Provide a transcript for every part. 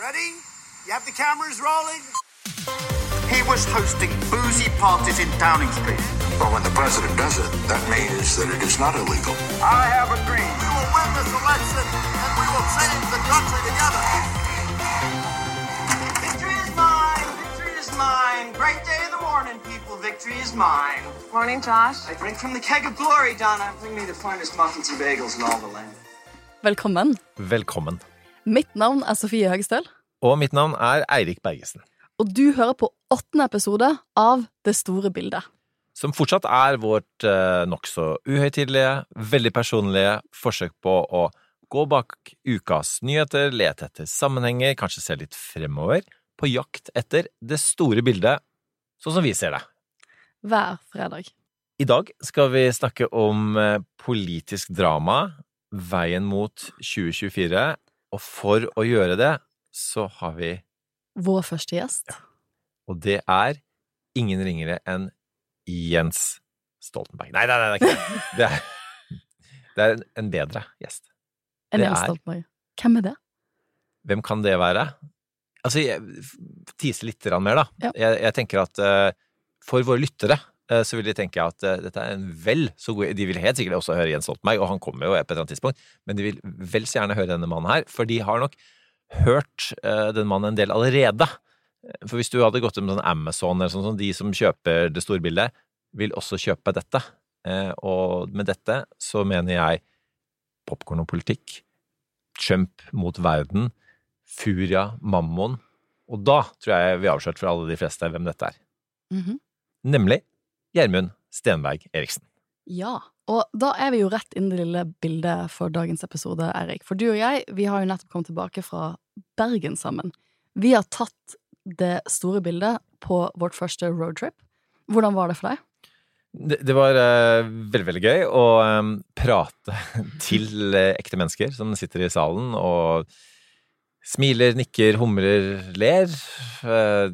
Ready? You have the cameras rolling? He was hosting boozy parties in Downing Street. But when the president does it, that means that it is not illegal. I have a dream. We will win this election and we will change the country together. Victory is mine! Victory is mine! Great day in the morning, people. Victory is mine. Morning, Josh. I drink from the keg of glory, Donna. Bring me the finest muffins and bagels in all the land. Velkommen. Velkommen. Mitt navn er Sofie Høgestøl, Og mitt navn er Eirik Bergesen, og du hører på åttende episode av Det store bildet. som fortsatt er vårt eh, nokså uhøytidelige, veldig personlige forsøk på å gå bak ukas nyheter, lete etter sammenhenger, kanskje se litt fremover, på jakt etter det store bildet, sånn som vi ser det. Hver fredag. I dag skal vi snakke om eh, politisk drama, veien mot 2024, og for å gjøre det, så har vi Vår første gjest. Og det er ingen ringere enn Jens Stoltenberg. Nei, nei, nei, det er ikke det. Er, det er en, bedre gjest. En Jens er- Stoltenberg. Hvem er det? Hvem kan det være? Altså, jeg tise litt mer, da. Ja. Jeg, jeg tenker at uh, for våre lyttere eh, så vil de tenke at eh, dette er en vel så god De vil helt sikkert også høre Jens Stoltenberg, og han kommer jo på et eller annet tidspunkt, men de vil vel så gjerne høre denne mannen her, for de har nok hørt eh, den mannen en del allerede. For hvis du hadde gått med sånn Amazon eller sånn, sånn, de som kjøper det store bildet, vil også kjøpe dette. Eh, og med dette så mener jeg popkorn og politikk, Trump mot verden, Furia, Mammon, og da tror jeg vi har avslørt for alle de fleste hvem dette er. Mhm. Nemlig Gjermund Stenberg Eriksen. Ja. Og da er vi jo rett inn i det lille bildet for dagens episode, Eirik. For du og jeg, vi har jo nettopp kommet tilbake fra Bergen sammen. Vi har tatt det store bildet på vårt første roadtrip. Hvordan var det for deg? Det, det var uh, veldig, veldig gøy å um, prate til uh, ekte mennesker som sitter i salen og smiler, nikker, humrer, ler. Uh,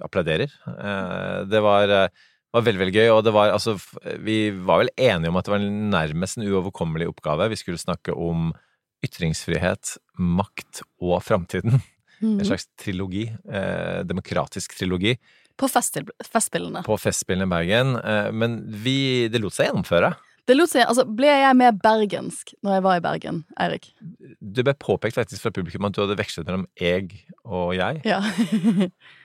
applauderer. Det var, var veldig, veldig gøy, og det var altså Vi var vel enige om at det var nærmest en uoverkommelig oppgave. Vi skulle snakke om ytringsfrihet, makt og framtiden. En Mhm. slags trilogi. Eh, demokratisk trilogi. På festspillene. på Festspillene i Bergen, eh, men vi, det lot seg gjennomføre. Det lot seg, altså, ble jeg mer bergensk når jeg var i Bergen, Eirik? Det ble påpekt faktisk fra publikum at du hadde vekslet mellom jeg og jeg. Ja.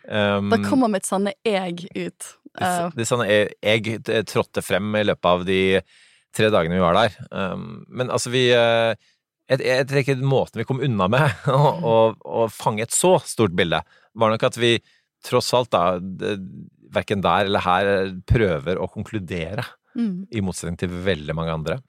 Um, Da kommer mitt sanne jeg ut. Uh, det det sanne jeg, jeg trådte frem i løpet av de tre dagene vi var der. Um, men altså, vi uh, Jeg, jeg tenker måten vi kom unna med å, fange et så stort bilde, var nok at vi tross alt da verken der eller her prøver å konkludere. Mm. i motsetning til veldig mange andre.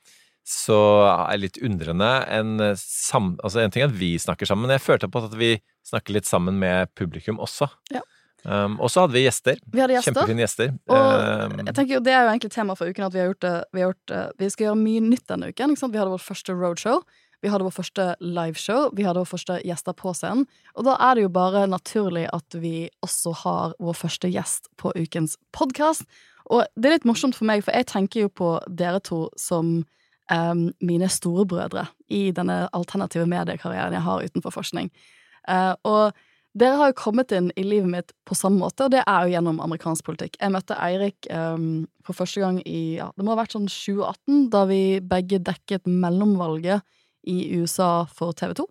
Så er jeg litt undrende. En, sam, altså en ting er at vi snakker sammen, men jeg følte på at vi snakker litt sammen med publikum også. Ja. Um, og så hadde vi gjester. Vi hadde gjester. Kjempefine gjester. Og Um, jeg tenker jo, Det er jo egentlig tema for uken at vi har gjort Vi, har gjort, vi skal gjøre mye nytt denne uken. Vi hadde vårt første roadshow. Vi hadde vår første liveshow. Vi hadde vår første gjester på scenen. Og da er det jo bare naturlig at vi også har vår første gjest på ukens podkast. Og det er litt morsomt for meg, for jeg tenker jo på dere to som um, mine storebrødre i denne alternative mediekarrieren jeg har utenfor forskning. Uh, og dere har jo kommet inn i livet mitt på samme måte, og det er jo gjennom amerikansk politikk. Jeg møtte Eirik um, for første gang i ja, det må ha vært sånn 2018, da vi begge dekket mellomvalget i USA for TV 2.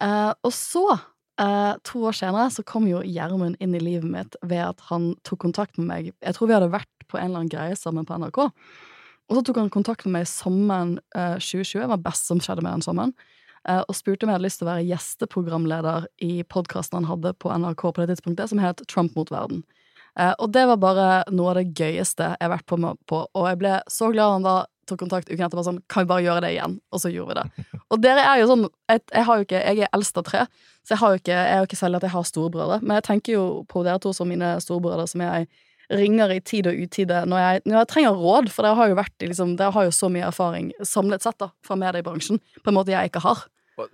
Uh, og så, eh, to år senere, så kom jo Gjermund inn i livet mitt ved at han tok kontakt med meg. Jeg tror vi hadde vært på en eller annen greie sammen på NRK. Og så tok han kontakt med meg sommeren eh, 2020, det var best som skjedde med den sommeren eh, og spurte om jeg hadde lyst til å være gjesteprogramleder i podkasten han hadde på NRK på det tidspunktet, som het Trump mot verden. Eh, Og det var bare noe av det gøyeste jeg har vært på, med, på og jeg ble så glad han da tok kontakt uken etter. Sånn, kan vi bare gjøre det igjen? Og så gjorde vi det. Og dere er jo sånn Jeg, jeg har jo ikke Jeg er eldst av tre, så jeg har jo ikke Jeg er jo ikke selv at jeg har storebrødre, men jeg tenker jo på dere to som mine storebrødre, som jeg ringer i tid og utide når jeg, når jeg trenger råd, for dere har jo vært i liksom Dere har jo så mye erfaring samlet sett da fra mediebransjen på en måte jeg ikke har.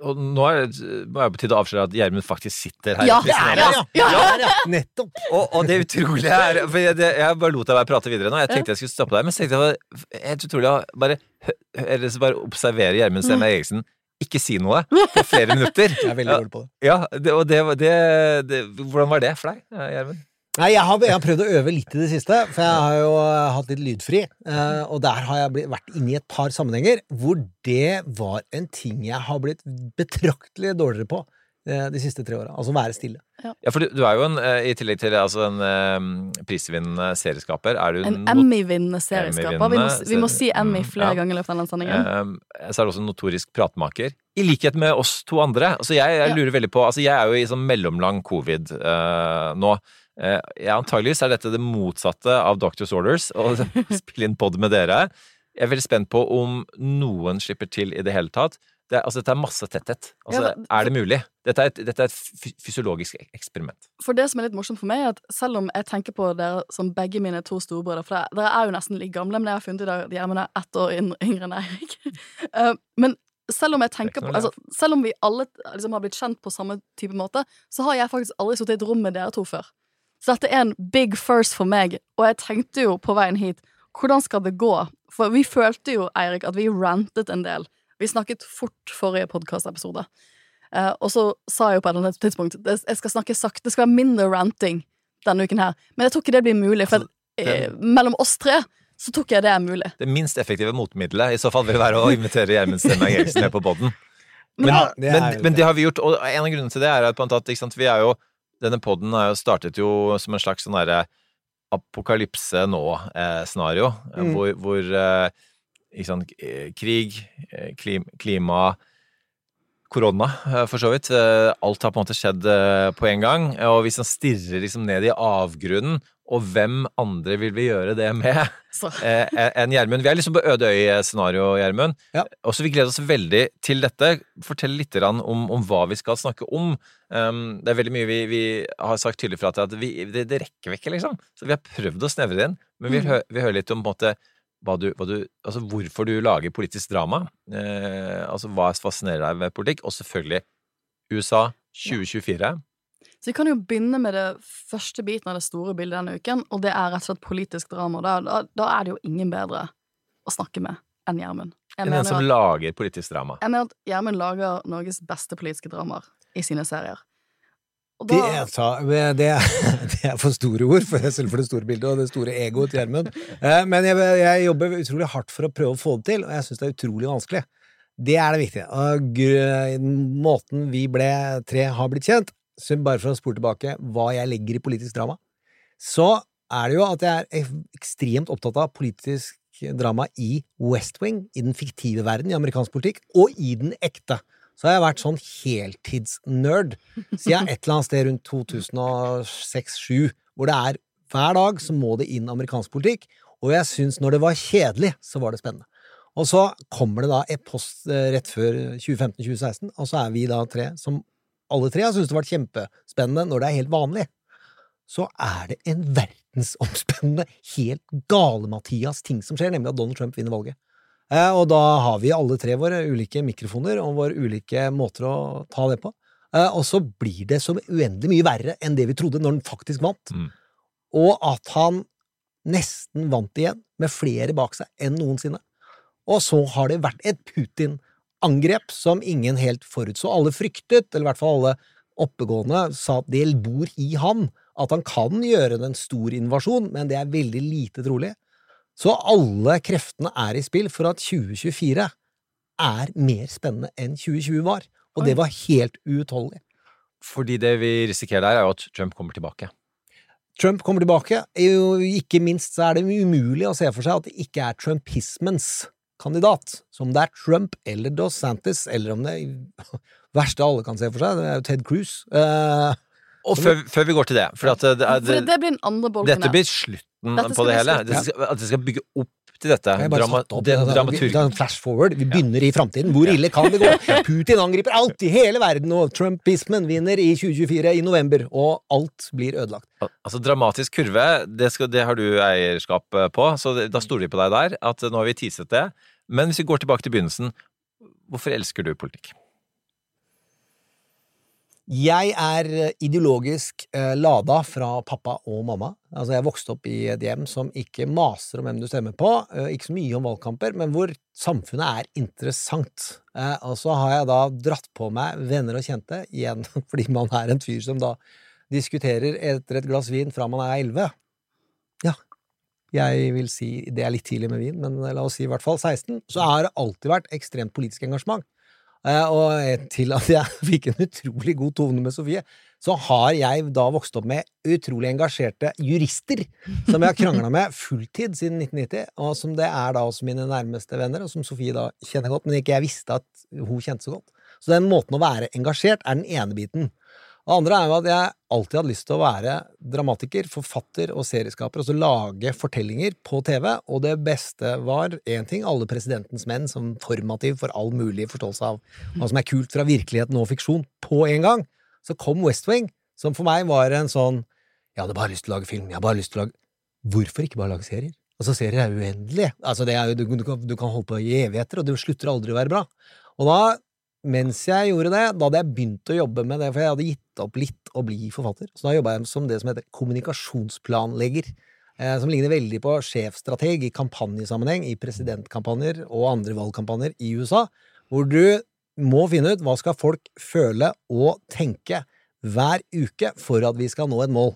Og, nå er det må jeg på tide å avsløre at Gjermund faktisk sitter her. Ja, det er det! Ja, ja, ja. Nettopp! Og, og det utrolige er For jeg, det, jeg bare lot deg bare prate videre nå. Jeg tenkte jeg skulle stoppe deg, men så tenkte jeg det var helt utrolig å bare, hø- eller så bare observere Gjermund Stenberg Eriksen ikke si noe på flere minutter. Jeg er veldig dårlig på det. Ja, det, og det, var- det, det Hvordan var det for deg, Gjermund? Nei, jeg har, jeg har prøvd å øve litt i det siste, for jeg har jo eh, hatt litt lydfri. eh, og der har jeg blitt, vært inne i et par sammenhenger hvor det var en ting jeg har blitt betraktelig dårligere på eh, de siste tre åra. Altså være stille. Ja, for du, du er jo en, i tillegg til altså en prisvinnende serieskaper, er du En Emmy-vinnende serieskaper. Vi må, vi må si Emmy Mm, flere ja. ganger i løpet av den sendingen. Eh, så er du også en notorisk pratmaker. I likhet med oss to andre. Altså jeg, jeg Ja. lurer veldig på Altså jeg er jo i sånn mellomlang covid uh, nå. Eh, antageligvis er dette det motsatte av Doctors Orders, å spille inn pod med dere. Jeg er veldig spent på om noen slipper til i det hele tatt. Det, er- altså, dette er masse tetthet. Altså, Ja, men- er det mulig? Dette er et, dette er et fysiologisk eksperiment. For det som er litt morsomt for meg, er at selv om jeg tenker på dere som begge mine to storebrødre For dere- er jo nesten like gamle, men jeg har funnet ut at de er ett år yngre enn Eirik. Eh, men selv om på altså, Selv om vi alle liksom har blitt kjent på samme type måte, så har jeg faktisk aldri sittet i et rom med dere to før. Så dette er en big first for meg, og jeg tenkte jo på veien hit hvordan skal det gå? For vi følte jo, Eirik, at vi rantet en del. Vi snakket fort forrige podkastepisode. Eh, og så sa jeg jo på et eller annet tidspunkt jeg skal snakke sakte, det skal være mindre ranting denne uken her. Men jeg tror ikke det blir mulig, for Altså, eh, mellom oss tre så tror jeg det er mulig. Det minst effektive motmiddelet i så fall vil være å invitere Gjermund Stenberg Eriksen ned på poden. Men, Ja, det men, men det. har vi gjort, og en av grunnene til det er at, på en måte at sant, vi er jo Denne poden startet jo som en slags sånn derre apokalypse nå-scenario, Mm. hvor, hvor eh, ikke sant, eh, krig, eh, klim, klima Korona, eh, for så vidt. Eh, Alt har på en måte skjedd eh, på en gang. Og hvis man stirrer liksom ned i avgrunnen, og hvem andre vil vi gjøre det med eh, enn Gjermund? Vi er liksom på øde øy-scenario, Gjermund. Ja. Og så vi gleder oss veldig til dette. Fortell litt om, om hva vi skal snakke om. Um, det er veldig mye vi, vi har sagt tydelig fra til at vi, det, det rekker vi ikke, liksom. Så vi har prøvd å snevre det inn. Men vi vil hø- vi hører litt om på en måte hva du, hva du, altså hvorfor du lager politisk drama. Eh, altså hva fascinerer deg ved politikk. Og selvfølgelig USA 2024. Så vi kan jo begynne med det første biten av det store bildet denne uken, og det er rett og slett politisk drama. Da, da, da er det jo ingen bedre å snakke med enn Gjermund. Enn en som at- lager politisk drama. jeg mener at Gjermund lager Norges beste politiske dramaer i sine serier. Og Det, er- ta- det, det er for store ord, for selv for det store bildet og det store egoet til Gjermund. Eh, Men jeg, jeg jobber utrolig hardt for å prøve å få det til, og jeg syns det er utrolig vanskelig. Det er det viktige. Og måten vi ble tre har blitt kjent, så bare for å spore tilbake hva jeg legger i politisk drama, så er det jo at jeg er ekstremt opptatt av politisk drama i West Wing, i den fiktive verden i amerikansk politikk, og i den ekte. Så har jeg vært sånn heltidsnerd siden et eller annet sted rundt 2006-2007, hvor det er hver dag så må det inn amerikansk politikk, og jeg syns når det var kjedelig, så var det spennende. Og så kommer det da et post eh, rett før 2015-2016, og så er vi da tre som alle tre har syntes det har vært kjempespennende når det er helt vanlig. Så er det en verdensomspennende, helt gale-Mathias ting som skjer, nemlig at Donald Trump vinner valget. Eh, og da har vi alle tre våre ulike mikrofoner og våre ulike måter å ta det på. Eh, og så blir det så uendelig mye verre enn det vi trodde når han faktisk vant. Mm. Og at han nesten vant igjen, med flere bak seg enn noensinne. Og så har det vært et Putin-angrep som ingen helt forutså. Alle fryktet, eller i hvert fall alle oppegående, sa at det bor i han. At han kan gjøre en stor invasjon, men det er veldig lite trolig. Så alle kreftene er i spill for at 2024 er mer spennende enn 2020 var. Og det var helt uutholdelig. Fordi det vi risikerer der, er jo at Trump kommer tilbake. Trump kommer tilbake. Ikke minst så er det umulig å se for seg at det ikke er trumpismens kandidat. Så om det er Trump eller Dos Santis, eller om det verste alle kan se for seg, det er jo Ted Cruz. Eh, Og før, før vi går til det, for at det, er, for det, det blir den andre bolken dette blir slutten Dette på det hele. skal, at det skal bygge opp til dette. Drama, opp det, det, det, dramaturg. det er en flash forward. Vi begynner i framtiden. Hvor ille kan det gå? Putin angriper alt i hele verden, og trumpismen vinner i 2024 i november, og alt blir ødelagt. Altså Dramatisk kurve, det, skal, det har du eierskap eh, på, så da stoler vi på deg der. At nå har vi teaset det. Men hvis vi går tilbake til begynnelsen, hvorfor elsker du politikk? Jeg er eh, ideologisk eh, lada fra pappa og mamma. Altså, jeg vokste opp i et hjem som ikke maser om hvem du stemmer på, eh, ikke så mye om valgkamper, men hvor samfunnet er interessant. Eh, og så har jeg da dratt på meg venner og kjente, igjen fordi man er en fyr som da diskuterer etter et glass vin fra man er elleve. Ja, jeg vil si det er litt tidlig med vin, men la oss si i hvert fall 16. Så har det alltid vært ekstremt politisk engasjement. Eh, Og til at jeg fikk en utrolig god tone med Sofie, så har jeg da vokst opp med utrolig engasjerte jurister som jeg har krangla med fulltid siden 1990, og som det er da også mine nærmeste venner, og som Sofie da kjenner godt, men ikke jeg visste at hun kjente så godt. Så den måten å være engasjert er den ene biten. Det andre er jo at jeg alltid hadde lyst til å være dramatiker, forfatter og serieskaper, altså lage fortellinger på TV, og det beste var én ting, Alle presidentens menn som formativ for all mulig forståelse av hva som er kult fra virkeligheten og fiksjon, på en gang. Så kom West Wing, som for meg var en sånn Jeg hadde bare lyst til å lage film, jeg hadde bare lyst til å lage Hvorfor ikke bare lage serier? Altså, serier er uendelige. Altså, er jo, du, du kan holde på i evigheter, og det slutter aldri å være bra. Og da mens jeg gjorde det, da hadde jeg begynt å jobbe med det, for jeg hadde gitt opp litt å bli forfatter. Så da jobba jeg som det som heter kommunikasjonsplanlegger. Eh, som ligner veldig på sjefstrateg i kampanjesammenheng, i presidentkampanjer og andre valgkampanjer i USA, hvor du må finne ut hva skal folk føle og tenke hver uke for at vi skal nå et mål.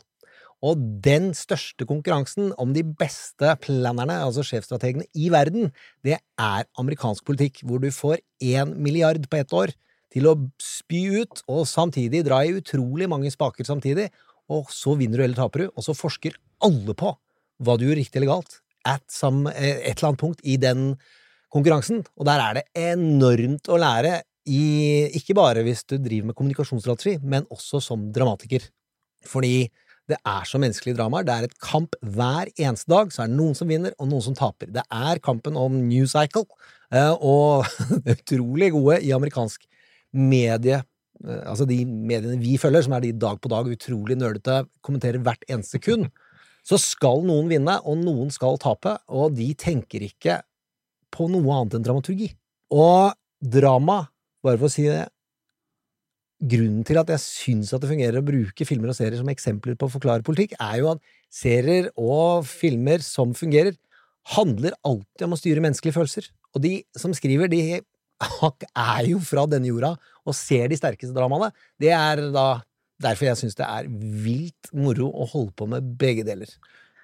Og den største konkurransen om de beste plannerne, altså sjefstrategene, i verden, det er amerikansk politikk, hvor du får én milliard på ett år til å spy ut, og samtidig dra i utrolig mange spaker samtidig, og så vinner du eller taper du, og så forsker alle på hva du gjør riktig eller galt, at some, eh, et eller annet punkt i den konkurransen, og der er det enormt å lære i, ikke bare hvis du driver med kommunikasjonsstrategi, men også som dramatiker. Fordi det er så menneskelige dramaer. Det er et kamp hver eneste dag. Så er det noen som vinner, og noen som taper. Det er kampen om New Cycle, eh, og utrolig gode i amerikansk medie eh, Altså de mediene vi følger, som er de dag på dag utrolig nølete, kommenterer hvert eneste sekund. Så skal noen vinne, og noen skal tape, og de tenker ikke på noe annet enn dramaturgi. Og drama, bare for å si det, grunnen til at jeg syns at det fungerer å bruke filmer og serier som eksempler på å forklare politikk, er jo at serier og filmer som fungerer, handler alltid om å styre menneskelige følelser. Og de som skriver, de er jo fra denne jorda og ser de sterkeste dramaene. Det er da derfor jeg syns det er vilt moro å holde på med begge deler.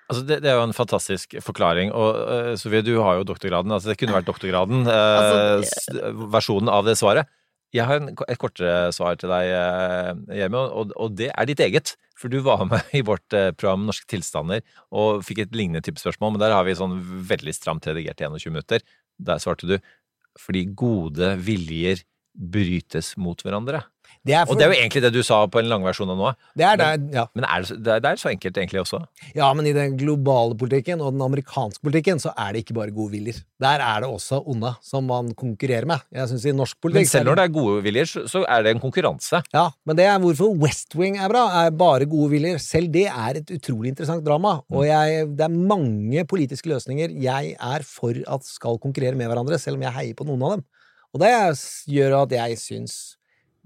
Altså, det, det er jo en fantastisk forklaring. Og uh, Sofie, du har jo doktorgraden. Altså, det kunne vært doktorgraden, uh, Altså, s- versjonen av det svaret. Jeg har en, et kortere svar til deg, uh, og, og det er ditt eget. For du var med i vårt uh, program Norske tilstander og fikk et lignende type spørsmål, men der har vi sånn veldig stramt redigert i 21 minutter. Der svarte du fordi gode viljer brytes mot hverandre. Det er, for, Og det er jo egentlig det du sa på en lang versjon av noe. det er der, ja. Men er det, det er, så enkelt egentlig også. Ja, men i den globale politikken og den amerikanske politikken så er det ikke bare gode viljer. Der er det også onde som man konkurrerer med. Jeg synes i norsk politikk Men selv når det er gode viljer, så, så er det en konkurranse. Ja, men det er hvorfor West Wing er bra, er bare gode viljer. Selv det er et utrolig interessant drama, og jeg, det er mange politiske løsninger jeg er for at skal konkurrere med hverandre, selv om jeg heier på noen av dem. Og det gjør at jeg syns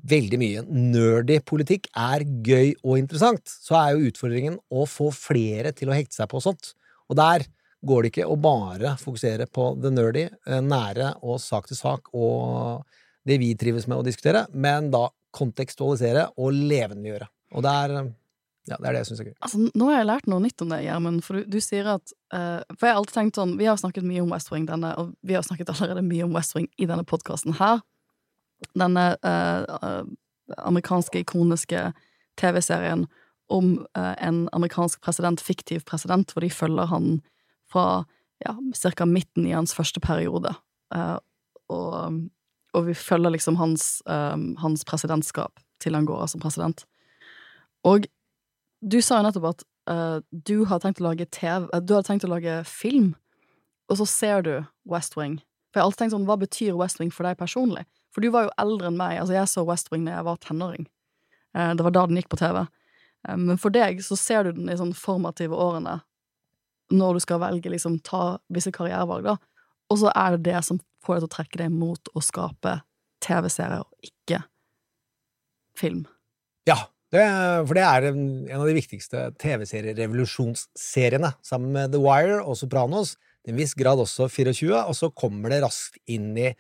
veldig mye nerdy politikk er gøy og interessant. Så er jo utfordringen å få flere til å hekte seg på sånt. Og der går det ikke å bare fokusere på det nerdy, eh, nære og sak til sak og det vi trives med å diskutere, men da kontekstualisere og levendegjøre. Og det er, ja, det er det jeg syns er gøy. Altså, nå har jeg lært noe nytt om det, Gjermund. For du, du sier at uh, For jeg har alltid tenkt sånn Vi har snakket mye om West Wing, denne, og vi har snakket allerede mye om West Wing i denne podkasten her. Denne eh, amerikanske, ikoniske TV-serien om uh, en amerikansk president, fiktiv president, hvor de følger han fra ja, ca. midten i hans første periode. Uh, og, og vi følger liksom hans, um, hans presidentskap til han går av som president. Og du sa jo nettopp at uh, du har tenkt å lage TV Du har tenkt å lage film, og så ser du West Wing. For jeg har alltid tenkt sånn, hva betyr West Wing for deg personlig? For du var jo eldre enn meg. Altså, jeg så West Wing da jeg var tenåring. Eh, det var da den gikk på TV. Eh, men for deg så ser du den i sånn formative årene, når du skal velge, liksom, ta visse karrierevalg, da. Og så er det det som får deg til å trekke deg mot å skape TV-serier, og ikke film. Ja, det, for det er en, en av de viktigste TV-serierevolusjonsseriene, sammen med The Wire og Sopranos. Til en viss grad også 24, og så kommer det raskt inn i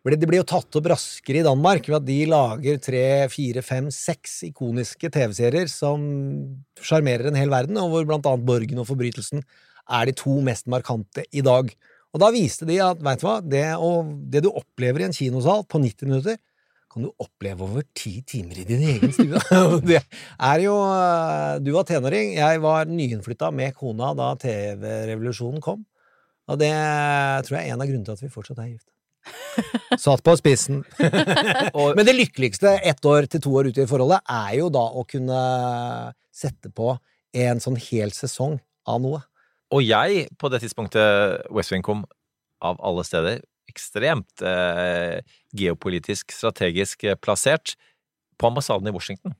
Det blir jo tatt opp raskere i Danmark ved at de lager tre, fire, fem, seks ikoniske TV-serier som sjarmerer en hel verden, og hvor blant annet Borgen og Forbrytelsen er de to mest markante i dag. Og da viste de at vet du hva, det, det du opplever i en kinosal på 90 minutter, kan du oppleve over ti timer i din egen stue. det er jo Du var tenåring, jeg var nyinnflytta med kona da TV-revolusjonen kom. Og det tror jeg er en av grunnene til at vi fortsatt er gift. Satt på spissen. Men det lykkeligste ett år til to år ute i forholdet er jo da å kunne sette på en sånn hel sesong av noe. Og jeg, på det tidspunktet West Wing kom, av alle steder, ekstremt eh, geopolitisk, strategisk eh, plassert, på ambassaden i Washington.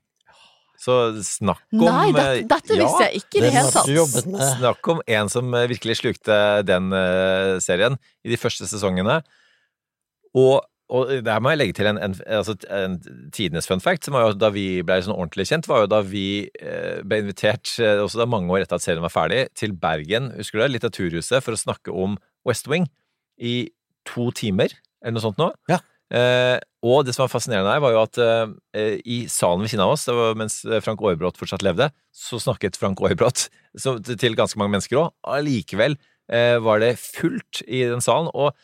Så snakk om Nei, dette, eh, dette visste jeg ikke i det hele tatt. Snakk om en som eh, virkelig slukte den serien i de første sesongene. Og, og der må jeg legge til en, en, altså en tidenes fun fact, som var jo da vi ble sånn ordentlig kjent, var jo da vi eh, ble invitert, eh, også da mange år etter at serien var ferdig, til Bergen, husker du det, Litteraturhuset, for å snakke om West Wing i to timer, eller noe sånt nå. Ja. Eh, og det som var fascinerende her, var jo at eh, i salen ved siden av oss, det var mens Frank Aarebrot fortsatt levde, så snakket Frank Aarebrot til ganske mange mennesker òg. Allikevel eh, var det fullt i den salen, og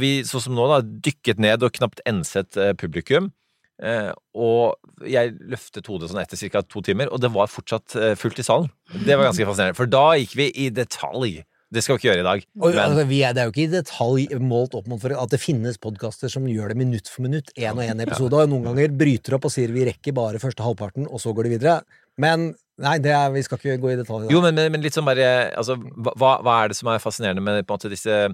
vi, sånn som nå, da, dykket ned og knapt enset eh, publikum. Eh, og jeg løftet hodet sånn etter ca. to timer, og det var fortsatt eh, fullt i salen. Det var ganske fascinerende, for da gikk vi i detalj. Det skal vi ikke gjøre i dag. Og, Men altså, vi er, det er jo ikke i detalj målt opp mot at det finnes podkaster som gjør det minutt for minutt, én og én episode, og noen ganger bryter opp og sier vi rekker bare første halvparten, og så går det videre. Men nei, det er, vi skal ikke gå i detalj. Jo, men, men, men litt sånn bare altså, hva, hva er det som er fascinerende med måte disse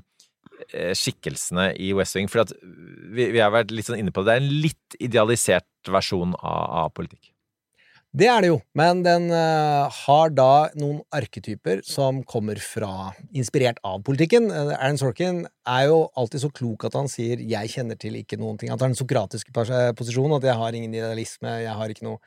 skikkelsene i West Wing? For vi, vi har vært litt sånn inne på det. Det er en litt idealisert versjon av, av politikk. Det er det jo, men den uh, har da noen arketyper som kommer fra Inspirert av politikken. Uh, Aaron Sorkin er jo alltid så klok at han sier 'jeg kjenner til ikke noen ting'. Han tar den sokratiske posisjonen, at 'jeg har ingen idealisme', 'jeg har ikke noe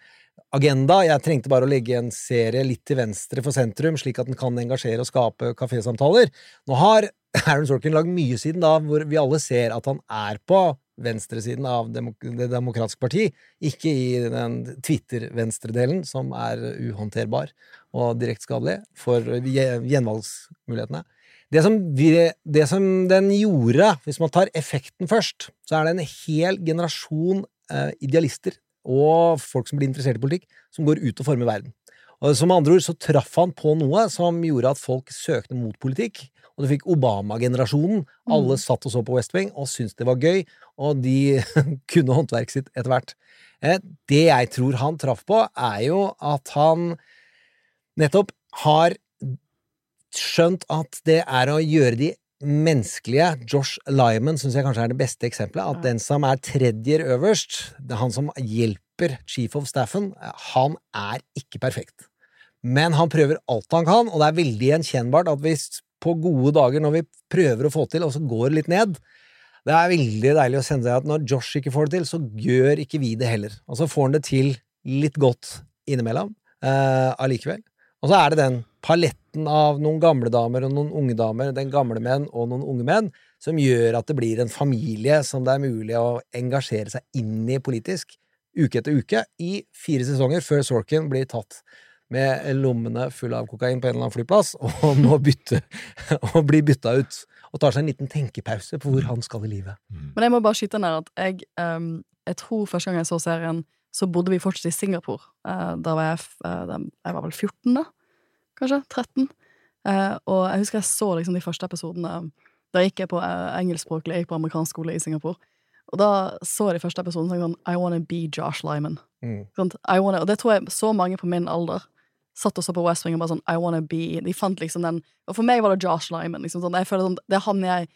agenda'. Jeg trengte bare å legge en serie litt til venstre for sentrum, slik at den kan engasjere og skape kafésamtaler. Nå har Aaron Sorkin lagd mye siden da, hvor vi alle ser at han er på venstresiden av demok Det demokratiske parti, ikke i den Twitter-venstredelen, som er uhåndterbar og direkte skadelig for gjenvalgsmulighetene. Det som, vi, det som den gjorde, hvis man tar effekten først, så er det en hel generasjon eh, idealister og folk som blir interessert i politikk, som går ut og former verden. Og som andre ord så traff han på noe som gjorde at folk søkte mot politikk. Og du fikk Obama-generasjonen. Alle satt og så på West Wing og syntes det var gøy, og de kunne håndverket sitt etter hvert. Eh, Det jeg tror han traff på, er jo at han nettopp har skjønt at det er å gjøre de menneskelige Josh Lyman syns jeg kanskje er det beste eksempelet. At den som er tredjer øverst, det er han som hjelper chief of staffen, han er ikke perfekt. Men han prøver alt han kan, og det er veldig gjenkjennbart at hvis på gode dager når vi prøver å få til, og så går det litt ned Det er veldig deilig å kjenne seg at når Josh ikke får det til, så gjør ikke vi det heller. Og så får han det til litt godt innimellom eh, allikevel. Og så er det den paletten av noen gamle damer og noen unge damer, den gamle menn og noen unge menn, som gjør at det blir en familie som det er mulig å engasjere seg inn i politisk, uke etter uke, i fire sesonger, før Sorkin blir tatt med lommene fulle av kokain på en eller annen flyplass, og må bytte, og bli bytta ut, og tar seg en liten tenkepause på hvor han skal i livet. Men jeg må bare skyte ned at jeg, um, jeg tror første gang jeg så serien, så bodde vi fortsatt i Singapore. Uh, da var jeg, eh, jeg var vel 14, da? Kanskje? 13? Uh, og jeg husker jeg så liksom de første episodene. Da gikk jeg på eh, engelskspråklig, jeg gikk på amerikansk skole i Singapore. Og da så jeg første episoden sånn I wanna be Josh Lyman. Mm. Sånn, I wanna, og det tror jeg så mange på min alder satt og så på West Wing og bare sånn I wanna be De fant liksom den Og for meg var det Josh Lyman. Liksom, sånn, jeg føler sånn, Det er han jeg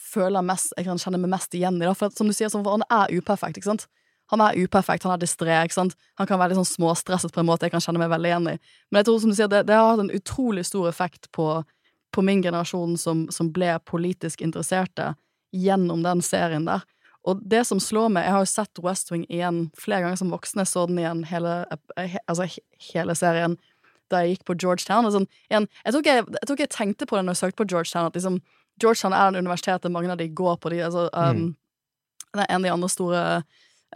føler mest Jeg kan kjenne meg mest igjen i. Da, for som du sier, sånn, for han er uperfekt. ikke sant? Han er uperfekt, han er distré. Han kan være litt sånn småstresset på en måte jeg kan kjenne meg veldig igjen i. Men jeg tror som du sier, det, det har hatt en utrolig stor effekt på, på min generasjon som, som ble politisk interesserte gjennom den serien der. Og det som slår meg Jeg har jo sett West Wing igjen flere ganger som voksen. Jeg så den igjen hele, eh, altså, hele serien da jeg gikk på Georgetown. Sånn, igjen, jeg, tror jeg, jeg tror ikke jeg tenkte på det når jeg søkte på Georgetown, at liksom, Georgetown er den universitetet mange av de går på. De, altså, um, det er En av de andre store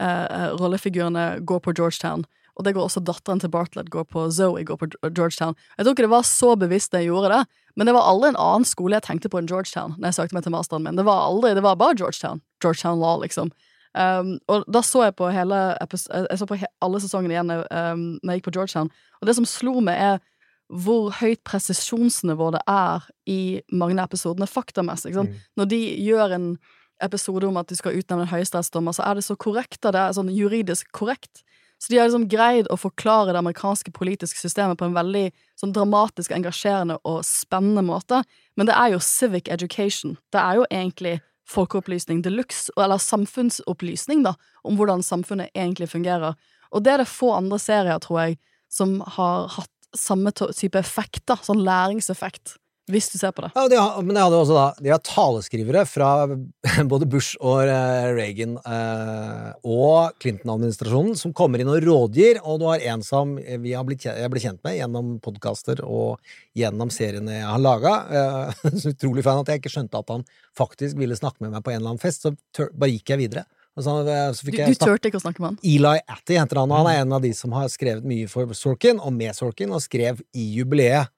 eh, rollefigurene går på Georgetown. Og det går også datteren til Bartlett går på Zoe går på Georgetown. Jeg tror ikke det var så bevisst det jeg gjorde det, men det var aldri en annen skole jeg tenkte på enn Georgetown når jeg søkte meg til masteren min. Det var aldri, det var bare Georgetown. Georgetown Law, liksom. Um, og da så jeg på hele Jeg så på alle sesongene igjen um, når jeg gikk på Georgetown, og det som slo meg, er hvor høyt presisjonsnivå det er i mange av episodene faktamessig. sant? Når de gjør en episode om at de skal utnevne en høyesterettsdommer, så er det så korrekt, da. Det er sånn juridisk korrekt. Så de har liksom greid å forklare det amerikanske politiske systemet på en veldig sånn dramatisk, engasjerende og spennende måte. Men det er jo civic education. Det er jo egentlig folkeopplysning de luxe, eller samfunnsopplysning, da, om hvordan samfunnet egentlig fungerer. Og det er det få andre serier, tror jeg, som har hatt samme type effekt, da, sånn læringseffekt, hvis du ser på det. Ja, de har, men de hadde også da De har taleskrivere fra både Bush og eh, Reagan eh, og Clinton-administrasjonen som kommer inn og rådgir, og du har en som vi har blitt, jeg ble kjent med gjennom podkaster og gjennom seriene jeg har laga. Eh, så utrolig fan at jeg ikke skjønte at han faktisk ville snakke med meg på en eller annen fest, så tør, bare gikk jeg videre. Så, eh, så Du, du turte ikke å snakke med han? Eli Atty heter han, og han er en av de som har skrevet mye for Sorkin, og med Sorkin, og skrev i jubileet.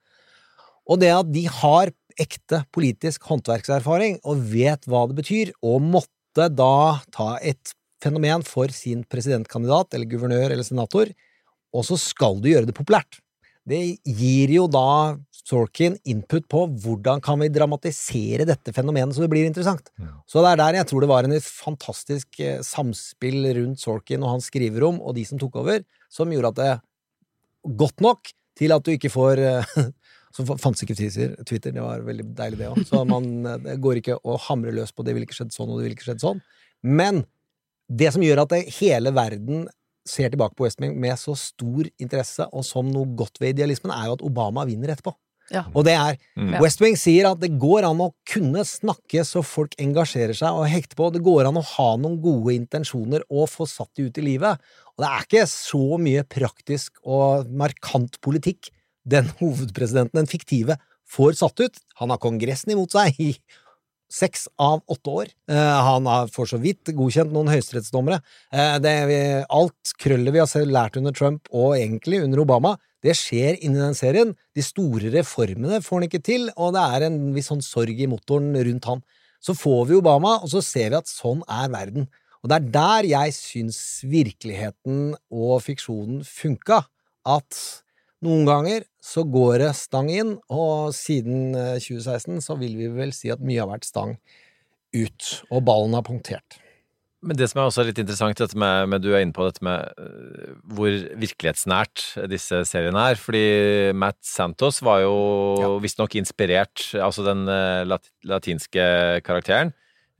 Og det at de har ekte politisk håndverkserfaring, og vet hva det betyr, og måtte da ta et fenomen for sin presidentkandidat, eller guvernør eller senator, og så skal du gjøre det populært. Det gir jo da Sorkin input på hvordan kan vi dramatisere dette fenomenet så det blir interessant. Så det er der jeg tror det var en fantastisk eh, samspill rundt Sorkin og hans skriverom og de som tok over, som gjorde at det godt nok til at du ikke får eh, Så fa- fantes ikke Twitter, Twitter, det var veldig deilig det òg. Så man eh, det går ikke å hamre løs på 'det ville ikke skjedd sånn', og 'det ville ikke skjedd sånn'. Men det som gjør at det, hele verden ser tilbake på West Wing med så stor interesse, og som noe godt ved idealismen, er jo at Obama vinner etterpå. Ja. Og det er Mm. West Wing sier at det går an å kunne snakke så folk engasjerer seg og hekter på. Det går an å ha noen gode intensjoner og få satt de ut i livet. Og det er ikke så mye praktisk og markant politikk den hovedpresidenten, den fiktive, får satt ut. Han har Kongressen imot seg i seks av åtte år. Eh, han har for så vidt godkjent noen høyesterettsdommere. Eh, alt krøllet vi har lært under Trump, og egentlig under Obama, det skjer inni den serien. De store reformene får han ikke til, og det er en viss sånn sorg i motoren rundt han. Så får vi Obama, og så ser vi at sånn er verden. Og det er der jeg syns virkeligheten og fiksjonen funka. At noen ganger så går det stang inn, og siden eh, 2016 så vil vi vel si at mye har vært stang ut, og ballen har punktert. Men det som er også litt interessant, dette med, med du er inne på dette med øh, hvor virkelighetsnært disse seriene er. Fordi Matt Santos var jo Ja. visstnok inspirert, altså den øh, latinske karakteren.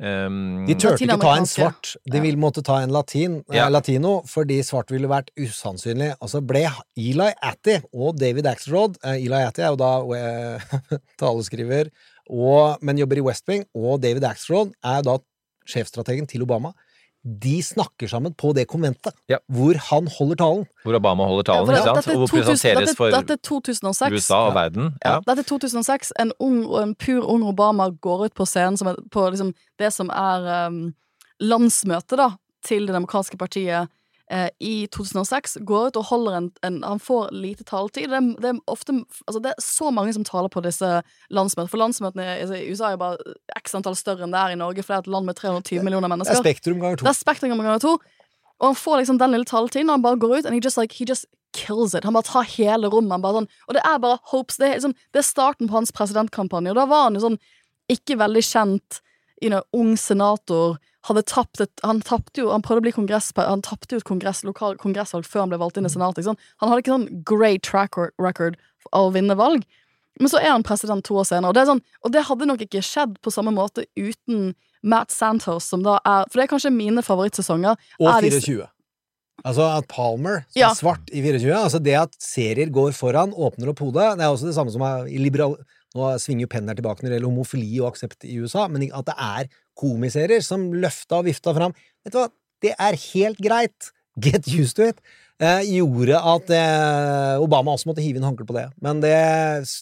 Um, De turte ikke ta en svart, de ville måtte ta en latin, eh, Ja. latino, fordi svart ville vært usannsynlig. Og så ble Eli Atty og David Axelrod eh, Eli Atty er jo da eh, taleskriver, og, men jobber i West Wing, og David Axelrod er da sjefstrategen til Obama. De snakker sammen på det konventet, Ja. hvor han holder talen. hvor Obama holder Ja, talen, for ikke sant? dette Og hvor presenteres for Dette 2006. USA og verden. Ja, Ja. dette er 2006. En, ung, en pur ung Obama går ut på scenen som er, på liksom det som er um, landsmøtet da, til det demokratiske partiet i 2006. Går ut og holder en, en Han får lite taletid. Det det, er ofte, altså det er så mange som taler på disse landsmøtene. For landsmøtene altså, i USA er bare x antall større enn det er i Norge, for det er et land med 320 millioner Det er mennesker. Spektrum ganger to. Det er Spektrum ganger to. Og han får liksom den lille taletiden, og han bare går ut, and he just like, he just kills it. Han bare tar hele rommet. Sånn, og det er bare hopes. Det er, liksom, det er starten på hans presidentkampanje. Og da var han jo sånn ikke veldig kjent, you know, ung senator. Hadde tapt et, han jo, han prøvde å bli kongress, han tapte jo et kongress, lokal kongressvalg før han ble valgt inn i senatet. ikke sant? Han hadde ikke sånn great track record av å vinne valg. Men så er han president to år senere, og det, sånn, og det hadde nok ikke skjedd på samme måte uten Matt Santos, som da er For det er kanskje mine favorittsesonger. Og er 24. Altså at Palmer, som Ja. er svart i 24 Altså det at serier går foran, åpner opp hodet, det er også det samme som er i liberal... Nå svinger jo pennen her tilbake når det gjelder homofili og aksept i USA, men at det er komiserier som løfta og vifta fram. Vet du hva, det er helt greit. Get used to it. Eh, gjorde at eh, Obama også måtte hive inn håndkle på det. Men det,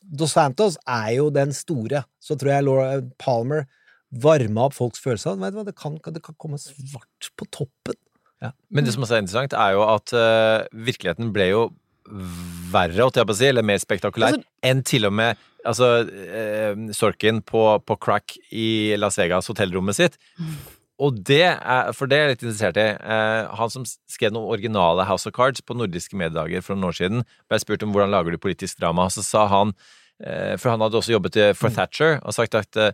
Dos Santos er jo den store. Så tror jeg Laura Palmer varma opp folks følelser. Vet du hva, det kan, det kan komme svart på toppen. Men det som også er interessant, er jo at uh, virkeligheten ble jo verre, si, eller mer spektakulær, Altså- enn til og med altså, eh, Sorkin på, på crack i Las Vegas, hotellrommet sitt. Og det er, for det er jeg litt interessert i. Eh, han som skrev noen originale House of Cards på nordiske mediedager for noen år siden, ble spurt om hvordan lager du politisk drama, så sa han eh, For han hadde også jobbet for Thatcher og sagt at eh,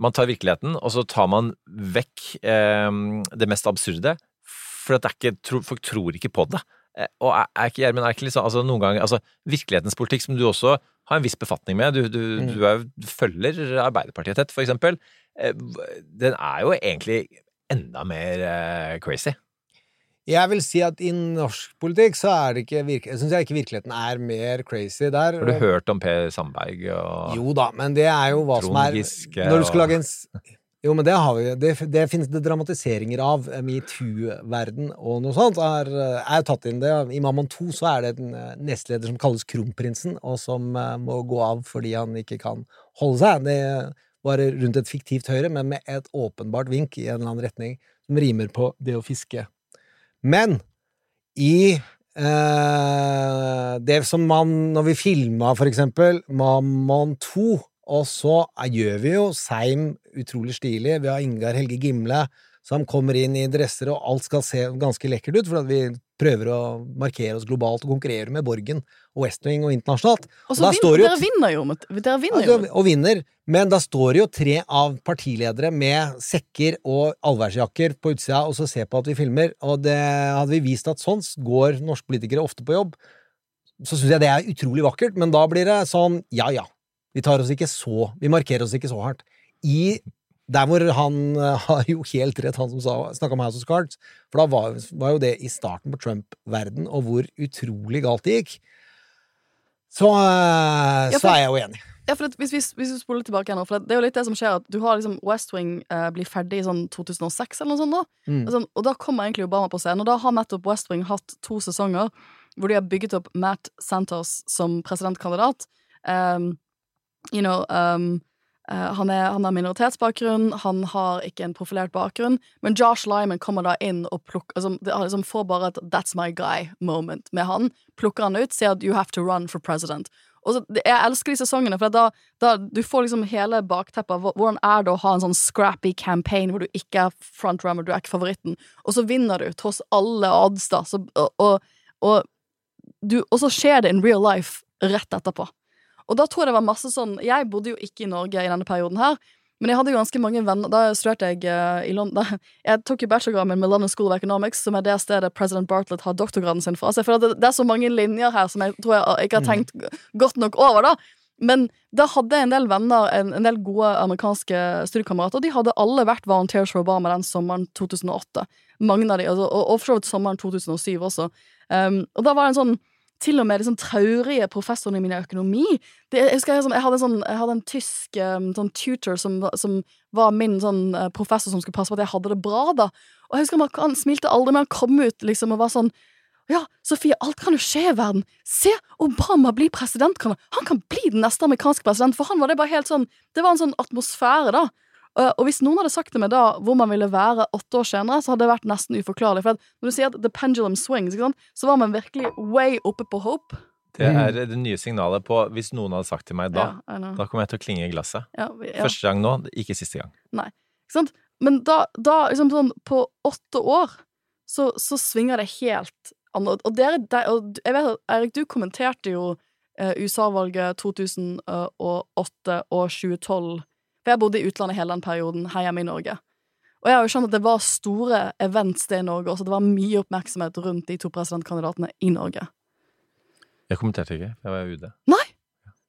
man tar virkeligheten, og så tar man vekk eh, det mest absurde. For at det er ikke, folk tror ikke på det. Eh, Og er, ikke Gjermund, er ikke liksom, altså noen ganger, altså Virkelighetens politikk, som du også har en viss befatning med, du, du, Mm. du, er, du følger Arbeiderpartiet tett, for eksempel, eh, den er jo egentlig enda mer eh, crazy. Jeg vil si at i norsk politikk så er det ikke virke... Jeg syns ikke virkeligheten er mer crazy der. Har du hørt om Per Sandberg og Jo da, men det er jo hva som er Når du skal lage en Jo, men det har vi. Det, det finnes det dramatiseringer av. Metoo-verden og noe sånt er, eh, er tatt inn det. I Mammon 2 så er det en eh, nestleder som kalles Kronprinsen, og som eh, må gå av fordi han ikke kan holde seg. Det var rundt et fiktivt høyre, men med et åpenbart vink i en eller annen retning som rimer på det å fiske. Men i eh, det som man Når vi filma, for eksempel, Mammon 2, og så gjør vi jo Seim utrolig stilig. Vi har Ingar Helge Gimle som kommer inn i dresser, og alt skal se ganske lekkert ut, for vi prøver å markere oss globalt og konkurrere med Borgen og West Wing og internasjonalt. Og så og vinner, jo dere vinner jo. med- Dere vinner jo. Altså, og vinner. Men da står det jo tre av partiledere med sekker og allværsjakker på utsida og så ser på at vi filmer. Og det hadde vi vist at sånn går norske politikere ofte på jobb, så syns jeg det er utrolig vakkert. Men da blir det sånn ja ja. Vi tar oss ikke så Vi markerer oss ikke så hardt. I der hvor han eh, har jo helt rett, han som snakka om House of Cards. For da var, var jo det i starten på Trump-verden, og hvor utrolig galt det gikk. Så, eh, så er jeg jo enig. Ja, for det, hvis, vi, hvis vi spoler tilbake nå, for det, det er jo litt det som skjer, at du har liksom West Wing eh, blir ferdig i sånn 2006 eller noe sånt, da. Mm. Og, sånn, og da kommer egentlig Obama på scenen, og da har nettopp West Wing hatt to sesonger hvor de har bygget opp Matt Santos som presidentkandidat. Um, you know, um, uh, han, er, han har minoritetsbakgrunn, han har ikke en profilert bakgrunn, men Josh Lyman kommer da inn og plukker altså, liksom får bare et 'that's my guy'-moment med han. Plukker han ut, sier at 'you have to run for president'. Og så, jeg elsker de sesongene, for da, da du får liksom hele bakteppet hvordan er det å ha en sånn scrappy campaign hvor du ikke er frontrunner, du er ikke favoritten, og så vinner du tross alle odds, da, så, og, og, og, du, og så skjer det in real life rett etterpå. Og da tror jeg det var masse sånn Jeg bodde jo ikke i Norge i denne perioden her, men jeg hadde jo ganske mange venner Da studerte jeg uh, i London Jeg tok jo bachelorgraden min med London School of Economics, som er det stedet president Bartlett har doktorgraden sin fra. Så jeg føler at det, er så mange linjer her som jeg tror jeg ikke har tenkt godt nok over, da. Men da hadde jeg en del venner, en, en del gode amerikanske studiekamerater, og de hadde alle vært volunteers for Obama den sommeren 2008. Mange av de, altså, og for så vidt sommeren 2007 også. Um, og da var det en sånn til og med de sånn traurige professorene i min økonomi. Det, jeg, husker jeg, sånn, jeg, hadde sånn, jeg hadde en tysk um, sånn tutor som, som var min sånn eh, professor som skulle passe på at jeg hadde det bra, da. Og jeg husker han smilte aldri, men han kom ut liksom og var sånn ja, Sofie, alt kan jo skje i verden. Se, Obama blir president. Han kan bli den neste amerikanske president. For han var det bare helt sånn Det var en sånn atmosfære, da. Og, hvis noen hadde sagt til meg da hvor man ville være åtte år senere, så hadde det vært nesten uforklarlig. For når du sier at the pendulum swings, ikke sant, så var man virkelig way oppe på hope. Det er det nye signalet på hvis noen hadde sagt til meg da. Ja, Da kommer jeg til å klinge i glasset. Ja, ja. Første gang nå, ikke siste gang. Ikke sant? Men da, da liksom sånn På åtte år så, så svinger det helt annerledes. Og, dere, der, og jeg vet at Erik, du kommenterte jo eh, USA-valget 2008 og 2012. For jeg bodde i utlandet hele den perioden, her hjemme i Norge. Og jeg har jo skjønt at det var store events det i Norge også. Det var mye oppmerksomhet rundt de to presidentkandidatene i Norge. Jeg kommenterte ikke, jeg var UD. Nei!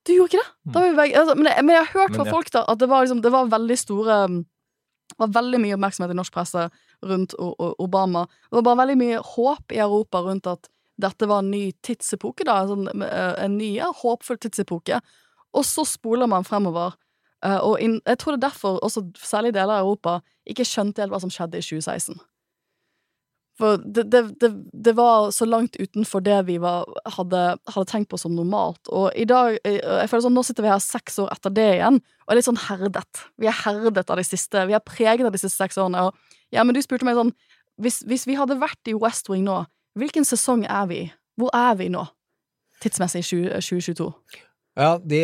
Du gjorde ikke det? Begge, altså, men, jeg, men jeg har hørt Men fra ja. folk da at det var, liksom, det var veldig store um, Det var veldig mye oppmerksomhet i norsk presse rundt Obama. Det var bare veldig mye håp i Europa rundt at dette var en ny tidsepoke, da. En, sånn, eh, en ny, håpfull tidsepoke. Og så spoler man fremover og inn, jeg tror det er derfor også særlig deler av Europa ikke skjønte helt hva som skjedde i 2016. For det, det, det, det var så langt utenfor det vi var, hadde, hadde tenkt på som normalt. Og i dag eh, jeg føler sånn, Nå sitter vi her seks år etter det igjen, og er litt sånn herdet. Vi er herdet av de siste Vi er preget av de siste seks årene. Og, ja, men du spurte meg sånn hvis, hvis vi hadde vært i West Wing nå, hvilken sesong er vi i? Hvor er vi nå? Tidsmessig i 20- 2022. Ja, det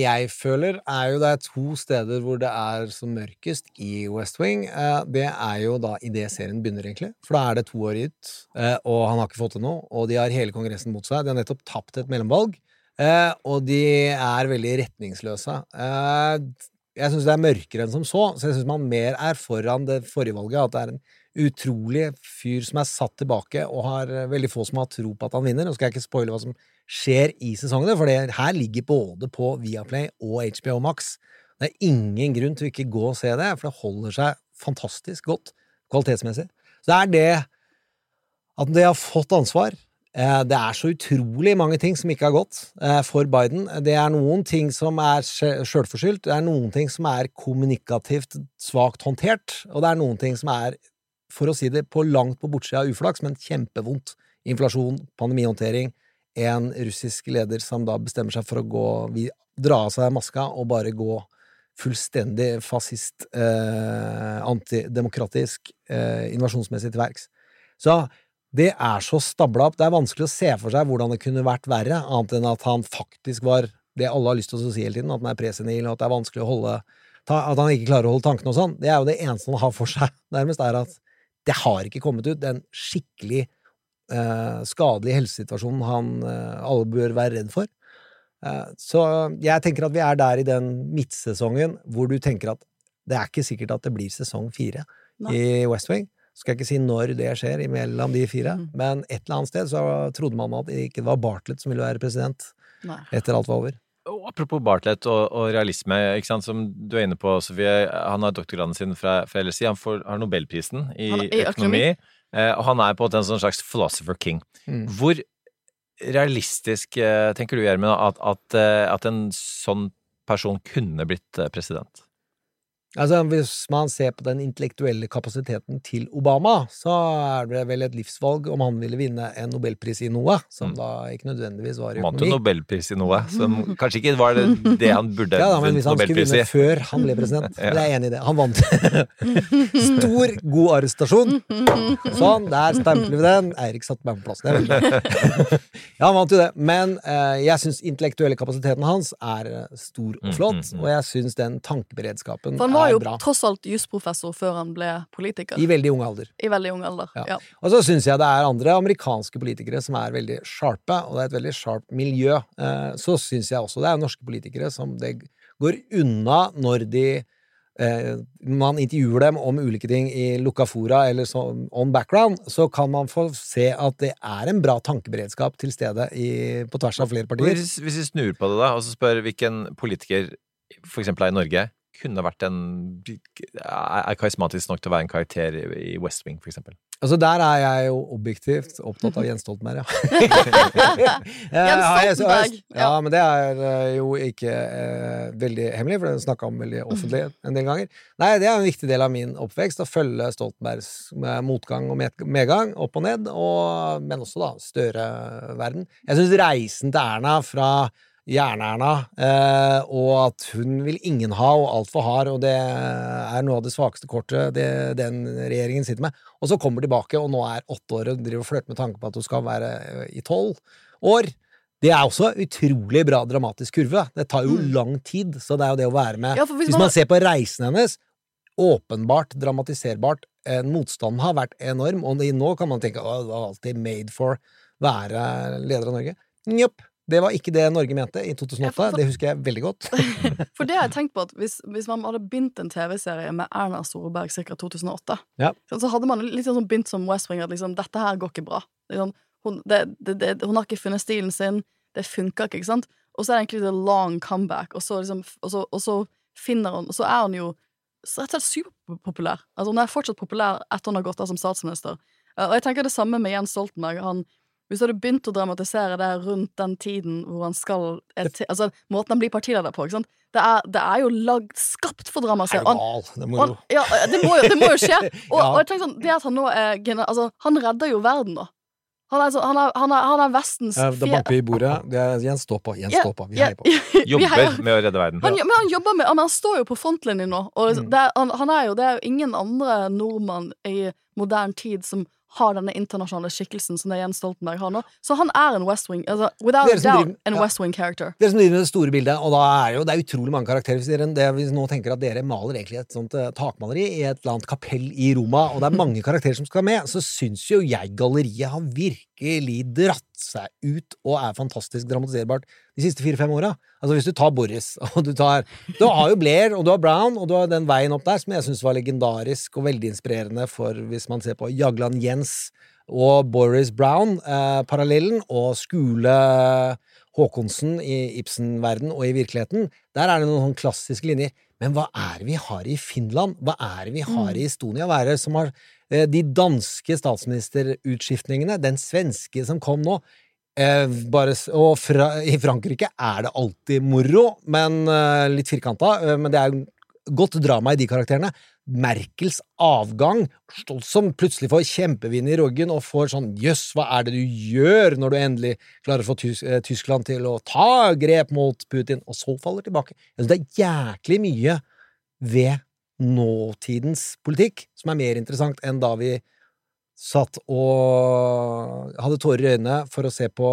jeg føler, er jo det er to steder hvor det er som mørkest i West Wing. Eh, Det er jo da idet serien begynner, egentlig. For da er det to år ut, eh, og han har ikke fått til noe. Og de har hele Kongressen mot seg. De har nettopp tapt et mellomvalg, eh, og de er veldig retningsløse. Jeg syns det er mørkere enn som så, så jeg syns man mer er foran det forrige valget. At det er en utrolig fyr som er satt tilbake, og har veldig få som har tro på at han vinner. Nå skal jeg ikke spoile hva som skjer i sesongene, for det her ligger både på Viaplay og HBO Max. Det er ingen grunn til å ikke gå og se det, for det holder seg fantastisk godt kvalitetsmessig. Så det er det at de har fått ansvar. Eh, Det er så utrolig mange ting som ikke har gått eh, for Biden. Det er noen ting som er sj- sjølforskyldt, det er noen ting som er kommunikativt svakt håndtert, og det er noen ting som er, for å si det på langt på bortsida av uflaks, men kjempevondt. Inflasjon, pandemihåndtering, en russisk leder som da bestemmer seg for å gå dra av seg maska og bare gå fullstendig fascist, eh, antidemokratisk, eh, invasjonsmessig til verks. Så det er så stabla opp. Det er vanskelig å se for seg hvordan det kunne vært verre, annet enn at han faktisk var det alle har lyst til å si hele tiden, at han er presenil, og at det er vanskelig å holde ta, At han ikke klarer å holde tankene og sånn. Det er jo det eneste han har for seg, nærmest, er at det har ikke kommet ut. en skikkelig skadelige helsesituasjonen han eh, alle bør være redd for. Eh, så jeg tenker at vi er der i den midtsesongen hvor du tenker at det er ikke sikkert at det blir sesong fire Nei. i West Wing. Skal ikke si når det skjer imellom de fire, mm. men et eller annet sted så trodde man at det ikke var Bartlett som ville være president Nei. etter alt var over. Og apropos Bartlett og, og realisme, ikke sant, som du er inne på, Sofie. Han har doktorgraden sin fra, fra LSI. Han får, har Nobelprisen i, Han i økonomi. eh, og han er på en måte en sånn slags philosopher king. Mm. Hvor realistisk eh, tenker du, Gjermund, at, at, eh, at en sånn person kunne blitt eh, president? Altså, hvis man ser på den intellektuelle kapasiteten til Obama, så er det vel et livsvalg om han ville vinne en nobelpris i noe, som Mm. da ikke nødvendigvis var i Han vant jo økonomi. Nobelpris i noe, som kanskje ikke var det, det han burde Ja, da, men hvis han skulle Nobelpris i. vinne før han ble president, Ja. så er jeg enig i det. Han vant. Stor, god arrestasjon. Sånn, der stempler vi den. Eirik satte meg på plass. Det er veldig. Ja, han vant jo det. Men eh, jeg syns intellektuelle kapasiteten hans er eh, stor og Mm, flott, mm, mm. og jeg syns den tankeberedskapen For han var er jo bra. tross alt jusprofessor før han ble politiker. I veldig ung alder. I veldig ung alder. Ja. Ja. Og så syns jeg det er andre amerikanske politikere som er veldig sharpe, og det er et veldig sharpt miljø. Eh, Så syns jeg også det er norske politikere som det går unna når de eh, man intervjuer dem om ulike ting i lukka fora eller så, on background, så kan man få se at det er en bra tankeberedskap til stede i, på tvers av flere partier. Hvis, hvis vi snur på det, da, og så spør hvilken politiker, for eksempel her i Norge, kunne vært en er karismatisk nok til å være en karakter i West Wing, for eksempel? Altså Der er jeg jo objektivt opptatt av Jens Stoltenberg, ja. Eh, så- Stoltenberg, Ja, men det er eh, jo ikke eh, veldig hemmelig, for det snakka om veldig offentlig en del ganger. Nei, det er en viktig del av min oppvekst, å følge Stoltenbergs eh, motgang og medgang, opp og ned, og, men også da Støre-verden. Jeg syns reisen til Erna fra Jern-Erna, eh, og at hun vil ingen ha og altfor hard, og det er noe av det svakeste kortet det, den regjeringen sitter med. Og så kommer tilbake, og nå er åtte år og driver og flørter med tanke på at hun skal være eh, i tolv år. Det er også utrolig bra dramatisk kurve. Det tar jo Mm. lang tid, så det er jo det å være med Ja, hvis Hvis man- man ser på reisen hennes, åpenbart dramatiserbart, eh, motstanden har vært enorm, og nå kan man tenke at det var alltid made for være leder av Norge. Njopp. Det var ikke det Norge mente i 2008. For- for- Det husker jeg veldig godt. For det har jeg tenkt på at hvis, hvis man hadde begynt en TV-serie med Erna Solberg ca. 2008, Ja. så, hadde man litt sånn begynt som West Wing, at liksom, dette her går ikke bra. Liksom, hun, det, det, det, hun har ikke funnet stilen sin, det funker ikke, ikke sant? Og så er det egentlig the long comeback, og så, liksom, og så, og så finner hun Og så er hun jo rett og slett superpopulær. Altså, hun er fortsatt populær etter hun har gått av som statsminister. Og jeg tenker det samme med Jens Stoltenberg. Han, Hvis du hadde begynt å dramatisere det rundt den tiden hvor han skal Altså, måten han blir partileder på, ikke sant. Det er, det er jo lagd skapt for drama. Er du. Gal? Det må han, jo ja, det må, jo, det må jo skje. Og, Ja. og jeg tenker sånn, det at han nå er. Altså, han redder jo verden, da. Han er, så, han er, han er, han er Vestens Ja, Da banker vi i bordet. Det er Jens, stå på. Jens, stå på. Vi heier på. Jobber heier- med å redde verden. Han, men han jobber med Han står jo på frontlinjen nå. Og Mm. det, han, han er jo, det er jo ingen andre nordmann i moderne tid som har denne internasjonale skikkelsen som det Jens Stoltenberg har nå. Så han er en West Wing altså, Without doubt, driver- en ja. West Wing character. Dere som driver med det store bildet, og da er jo, det er utrolig mange karakterer. Hvis dere det, hvis nå tenker at dere maler egentlig et sånt uh, takmaleri i et eller annet kapell i Roma, og det er mange karakterer som skal med, så syns jo jeg galleriet har virkelig dratt seg ut og er fantastisk dramatiserbart de siste fire-fem åra. Altså hvis du tar Boris, og du tar Du har jo Blair, og du har Brown, og du har den veien opp der, som jeg syns var legendarisk og veldig inspirerende for hvis man ser på Jagland Jens og Boris Brown, eh, og Skule Håkonsen i Ibsen-verden og i virkeligheten, der er det noen sånne klassiske linjer. Men hva er det vi har i Finland? Hva er det vi har i Estonia? Hva er det som har de danske statsministerutskiftningene? Den svenske som kom nå? Eh, bare, og fra, i Frankrike er det alltid moro, men eh, litt firkanta. Eh, men det er godt drama i de karakterene. Merkels avgang, som plutselig får kjempevind i roggen og får sånn jøss, hva er det du gjør når du endelig klarer å få Tys eh, Tyskland til å ta grep mot Putin, og så faller tilbake. Det er jæklig mye ved nåtidens politikk som er mer interessant enn da vi satt og hadde tårer i øynene for å se på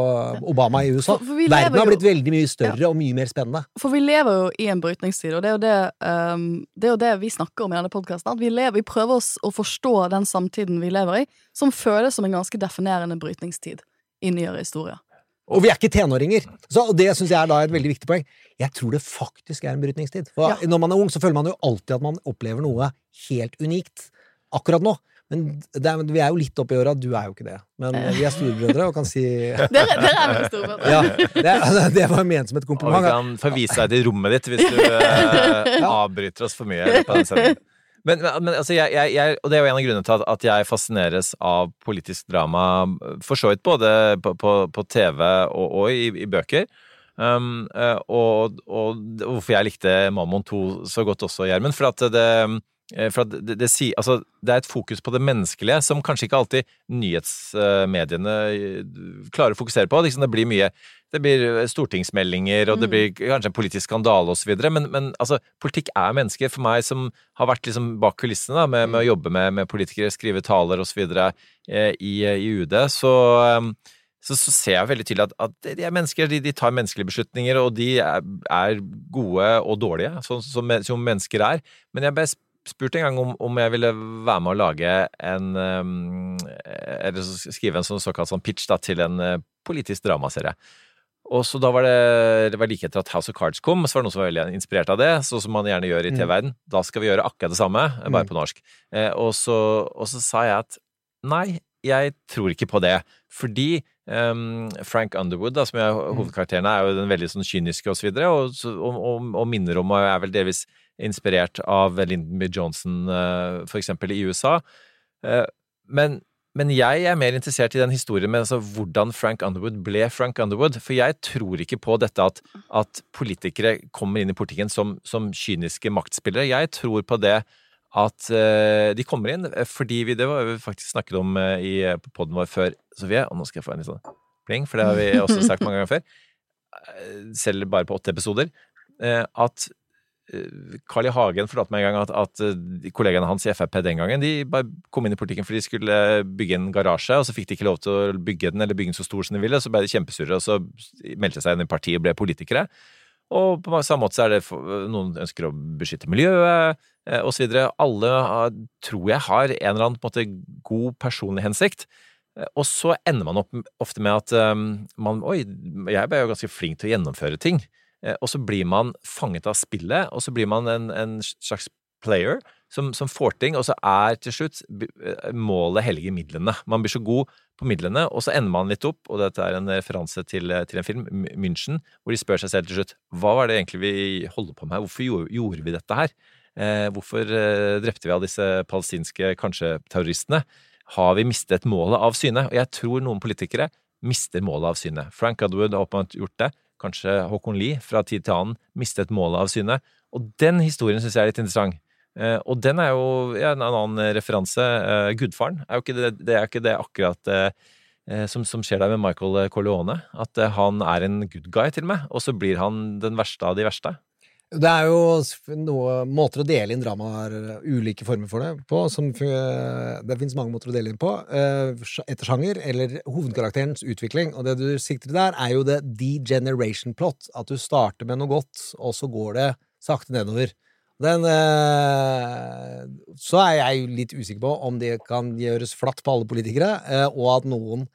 Obama i USA. For- for Verden har har jo- blitt veldig mye større og mye mer spennende. For vi lever jo i en brytningstid, og det er jo det, um, det, er jo det vi snakker om i denne podkasten. Vi, lever, vi prøver oss å forstå den samtiden vi lever i, som føles som en ganske definerende brytningstid i nyere historie. Og vi er ikke tenåringer. Så, og det syns jeg er da et veldig viktig poeng. Jeg tror det faktisk er en brytningstid. For Ja. når man er ung, så føler man jo alltid at man opplever noe helt unikt akkurat nå. Men det er, vi er jo litt oppi åra. Du er jo ikke det. Men vi er storebrødre og kan si Dere, dere er veldig storebrødre. Ja, det, det var ment som et Og vi kompliment. kan forvise deg til rommet ditt hvis du eh, avbryter oss for mye. på den sendingen. Men, men altså, jeg, jeg, jeg, og det er jo en av grunnene til at, at jeg fascineres av politisk drama, for så vidt både på, på, på TV og, og i, i bøker. Um, eh, og, og hvorfor jeg likte Mammon 2 så godt også, Gjermund. For at det eh, for at det, det, altså, det er et fokus på det menneskelige som kanskje ikke alltid nyhetsmediene eh, klarer å fokusere på. Liksom det blir mye det blir stortingsmeldinger, og det blir kanskje en politisk skandale osv. Men, men altså, politikk er mennesker. For meg som har vært liksom bak kulissene da, med, med å jobbe med, med politikere, skrive taler osv. Eh, i, i UD, så, eh, så, så ser jeg veldig tydelig at, at de er mennesker. De, de tar menneskelige beslutninger, og de er, er gode og dårlige, sånn som, som mennesker er. Men jeg ble spurt en gang om, om jeg ville være med å lage en um, Eller skrive en sånn såkalt sånn pitch da, til en uh, politisk dramaserie. Og så da var det, det var like etter at House of Cards kom, så var det noen som var veldig inspirert av det, sånn som man gjerne gjør i TV-verden. Da skal vi gjøre akkurat det samme, bare Mm. på norsk. Eh, og, så, og så sa jeg at nei, jeg tror ikke på det. Fordi ehm, Frank Underwood, da, som er hovedkarakteren, er jo den veldig sånn kyniske og så videre, og, og, og, og minner om, og er vel delvis inspirert av Lyndon B. Johnson, uh, for eksempel, i USA. Uh, men, men jeg er mer interessert i den historien med altså, hvordan Frank Underwood ble Frank Underwood. For jeg tror ikke på dette at, at politikere kommer inn i politikken som, som kyniske maktspillere. Jeg tror på det at eh, de kommer inn fordi vi Det var vi faktisk snakket om eh, i på poden vår før, Sofie. Og nå skal jeg få en litt sånn pling, for det har vi også sagt mange ganger før. Eh, Selv bare på åtte episoder. eh, at eh, Carl I. Hagen fortalte meg en gang at, at eh, kollegaene hans i Frp den gangen de bare kom inn i politikken fordi de skulle bygge en garasje, og så fikk de ikke lov til å bygge den eller bygge den så stor som de ville, så ble de kjempesure, og så meldte de seg inn i partiet og ble politikere. Og på samme måte så er det noen ønsker å beskytte miljøet eh, osv. Alle tror jeg har en eller annen måte, god personlig hensikt. Eh, Og så ender man opp ofte med at eh, man Oi, jeg er jo ganske flink til å gjennomføre ting. Eh, Og så blir man fanget av spillet, og så blir man en, en slags player som, som får ting, og så er til slutt eh, målet hellige midlene. Man blir så god på midlene, og så ender man litt opp, og dette er en referanse til, eh, til en film, München, hvor de spør seg selv til slutt hva var det egentlig vi holder på med her, hvorfor gjorde, gjorde vi dette her? Eh, hvorfor eh, drepte vi av disse palestinske kanskje terroristene? Har vi mistet målet av syne? Og jeg tror noen politikere mister målet av syne. Frank Underwood har åpenbart gjort det. Kanskje Håkon Lie fra tid til annen mistet målet av syne. Og den historien syns jeg er litt interessant. Uh, og den er jo ja, en annen referanse. Uh, Gudfaren er jo ikke det, det ikke det akkurat eh, som, som skjer der med Michael Corleone. At han er en good guy, til og med. Og så blir han den verste av de verste. Det er jo noe, måter å dele inn dramaer, ulike former for det, på. Som, det finnes mange måter å dele inn på. eh, Etter sjanger, eller hovedkarakterens utvikling. Og det du sikter til der, er jo det degeneration plot. At du starter med noe godt, og så går det sakte nedover. Den, eh, så er jeg jo litt usikker på om det kan gjøres flatt på alle politikere, eh, og at noen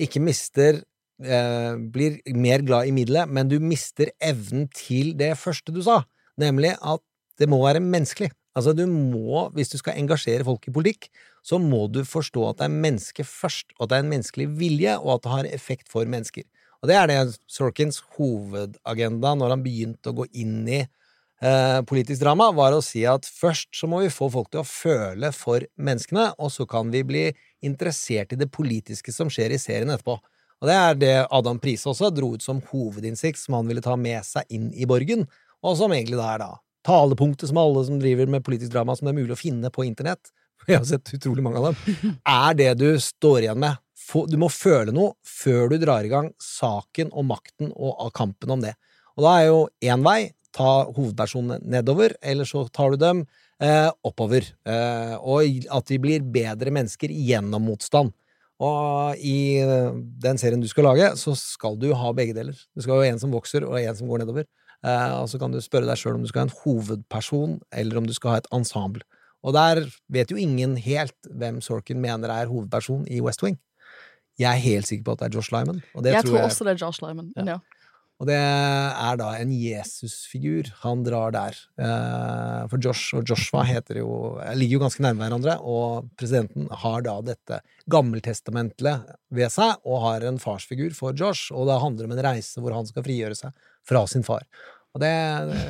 ikke mister eh, Blir mer glad i middelet, men du mister evnen til det første du sa, nemlig at det må være menneskelig. Altså, du må, hvis du skal engasjere folk i politikk, så må du forstå at det er menneske først, og at det er en menneskelig vilje, og at det har effekt for mennesker. Og det er det Sorkins hovedagenda når han begynte å gå inn i eh, politisk drama, var å si at først så må vi få folk til å føle for menneskene, og så kan vi bli interessert i det politiske som skjer i serien etterpå. Og det er det Adam Prise også dro ut som hovedinnsikt som han ville ta med seg inn i Borgen, og som egentlig da er da talepunktet som alle som driver med politisk drama som det er mulig å finne på internett, for jeg har sett utrolig mange av dem, er det du står igjen med. Du må føle noe før du drar i gang saken og makten og kampen om det. Og da er jo én vei ta hovedpersonene nedover, eller så tar du dem eh, oppover. Eh, og at de blir bedre mennesker gjennom motstand. Og i eh, den serien du skal lage, så skal du ha begge deler. Du skal ha en som vokser, og en som går nedover. Eh, og så kan du spørre deg sjøl om du skal ha en hovedperson, eller om du skal ha et ensemble. Og der vet jo ingen helt hvem Sorkin mener er hovedperson i West Wing. Jeg er helt sikker på at det er Josh Lyman. Jeg tror tror jeg også det er Josh Lyman. Ja. Ja. Og det er da en Jesusfigur han drar der. Eh, For Josh og Joshua heter jo, ligger jo ganske nærme hverandre, og presidenten har da dette gammeltestamentlige ved seg, og har en farsfigur for Josh, og det handler om en reise hvor han skal frigjøre seg fra sin far. Og det,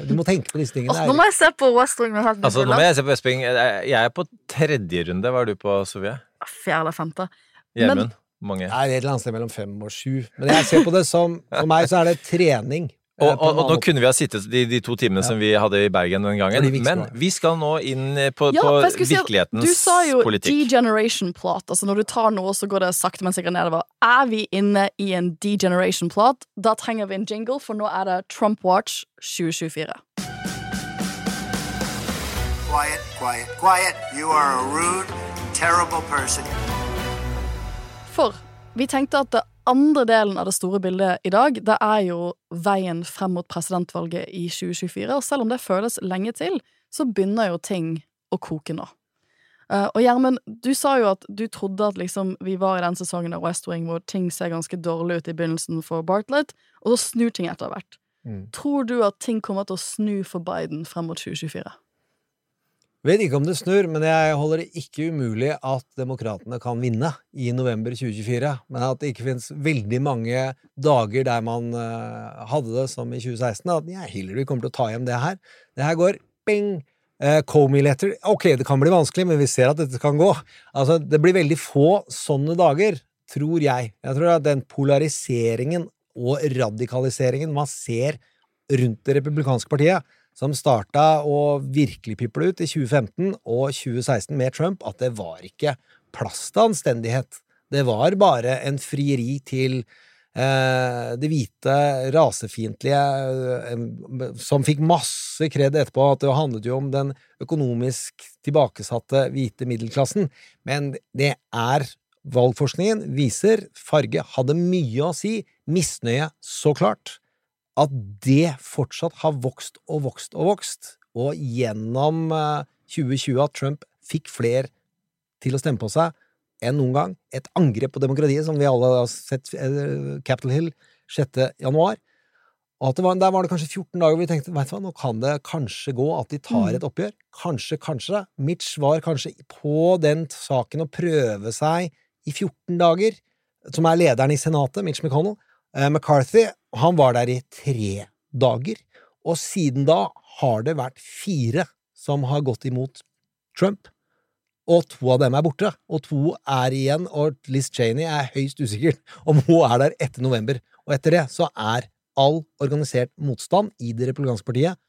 du må tenke på disse tingene. Åh, nå må jeg se på West Wing. Altså, nå må jeg se på Vestbyng. Jeg er på tredje runde. Hva er du på, Sofie? Fjerde eller femte. Gjermund? Mange? Det er et eller annet sted mellom fem og sju. Men jeg ser på det som For meg så er det trening. eh, Og, og, og nå måte. kunne vi ha sittet de, de to timene som vi hadde i Bergen den gangen, vi men vi skal nå inn eh, på, Ja, på virkelighetens si Du sa jo politikk. degeneration plot. Altså når du tar noe, så går det sakte, men sikkert nedover. Er vi inne i en degeneration plot? Da trenger vi en jingle, for nå er det Trump Watch 2024. Quiet, quiet, quiet. You are a rude, terrible person. For vi tenkte at det andre delen av det store bildet i dag, det er jo veien frem mot presidentvalget i 2024. Og selv om det føles lenge til, så begynner jo ting å koke nå. Eh, og Gjermund, du sa jo at du trodde at liksom vi var i den sesongen av West Wing hvor ting ser ganske dårlig ut i begynnelsen for Bartlett, og så snur ting etter hvert. Mm. Tror du at ting kommer til å snu for Biden frem mot 2024? Vet ikke om det snur, men jeg holder det ikke umulig at demokratene kan vinne i november 2024. Men at det ikke finnes veldig mange dager der man eh, hadde det som i 2016. At ja, Hillary kommer til å ta hjem det her. Det her går bing! Uh, Comey letter. Ok, det kan bli vanskelig, men vi ser at dette kan gå. Altså, det blir veldig få sånne dager, tror jeg. Jeg tror at den polariseringen og radikaliseringen man ser rundt det republikanske partiet, som starta å virkelig piple ut i 2015 og 2016 med Trump, at det var ikke plass til anstendighet. Det var bare en frieri til eh, det hvite, rasefiendtlige, eh, som fikk masse kred etterpå, at det handlet jo om den økonomisk tilbakesatte hvite middelklassen. Men det er Valgforskningen viser farge hadde mye å si, misnøye så klart at det fortsatt har vokst og vokst og vokst, og gjennom eh, 2020 at Trump fikk flere til å stemme på seg enn noen gang. Et angrep på demokratiet, som vi alle har sett eh, Capitol Hill 6. januar. Og var, der var det kanskje 14 dager hvor vi tenkte vet du hva, nå kan det kanskje gå at de tar et oppgjør. Kanskje, kanskje. Mitch var kanskje på den saken å prøve seg i 14 dager, som er lederen i Senatet, Mitch McConnell. Eh, McCarthy han var der i tre dager, og siden da har det vært fire som har gått imot Trump. og to av dem er borte, og to er igjen, og Liz Cheney er høyst usikker om hun er der etter november. Og etter det så er all organisert motstand i det republikanske partiet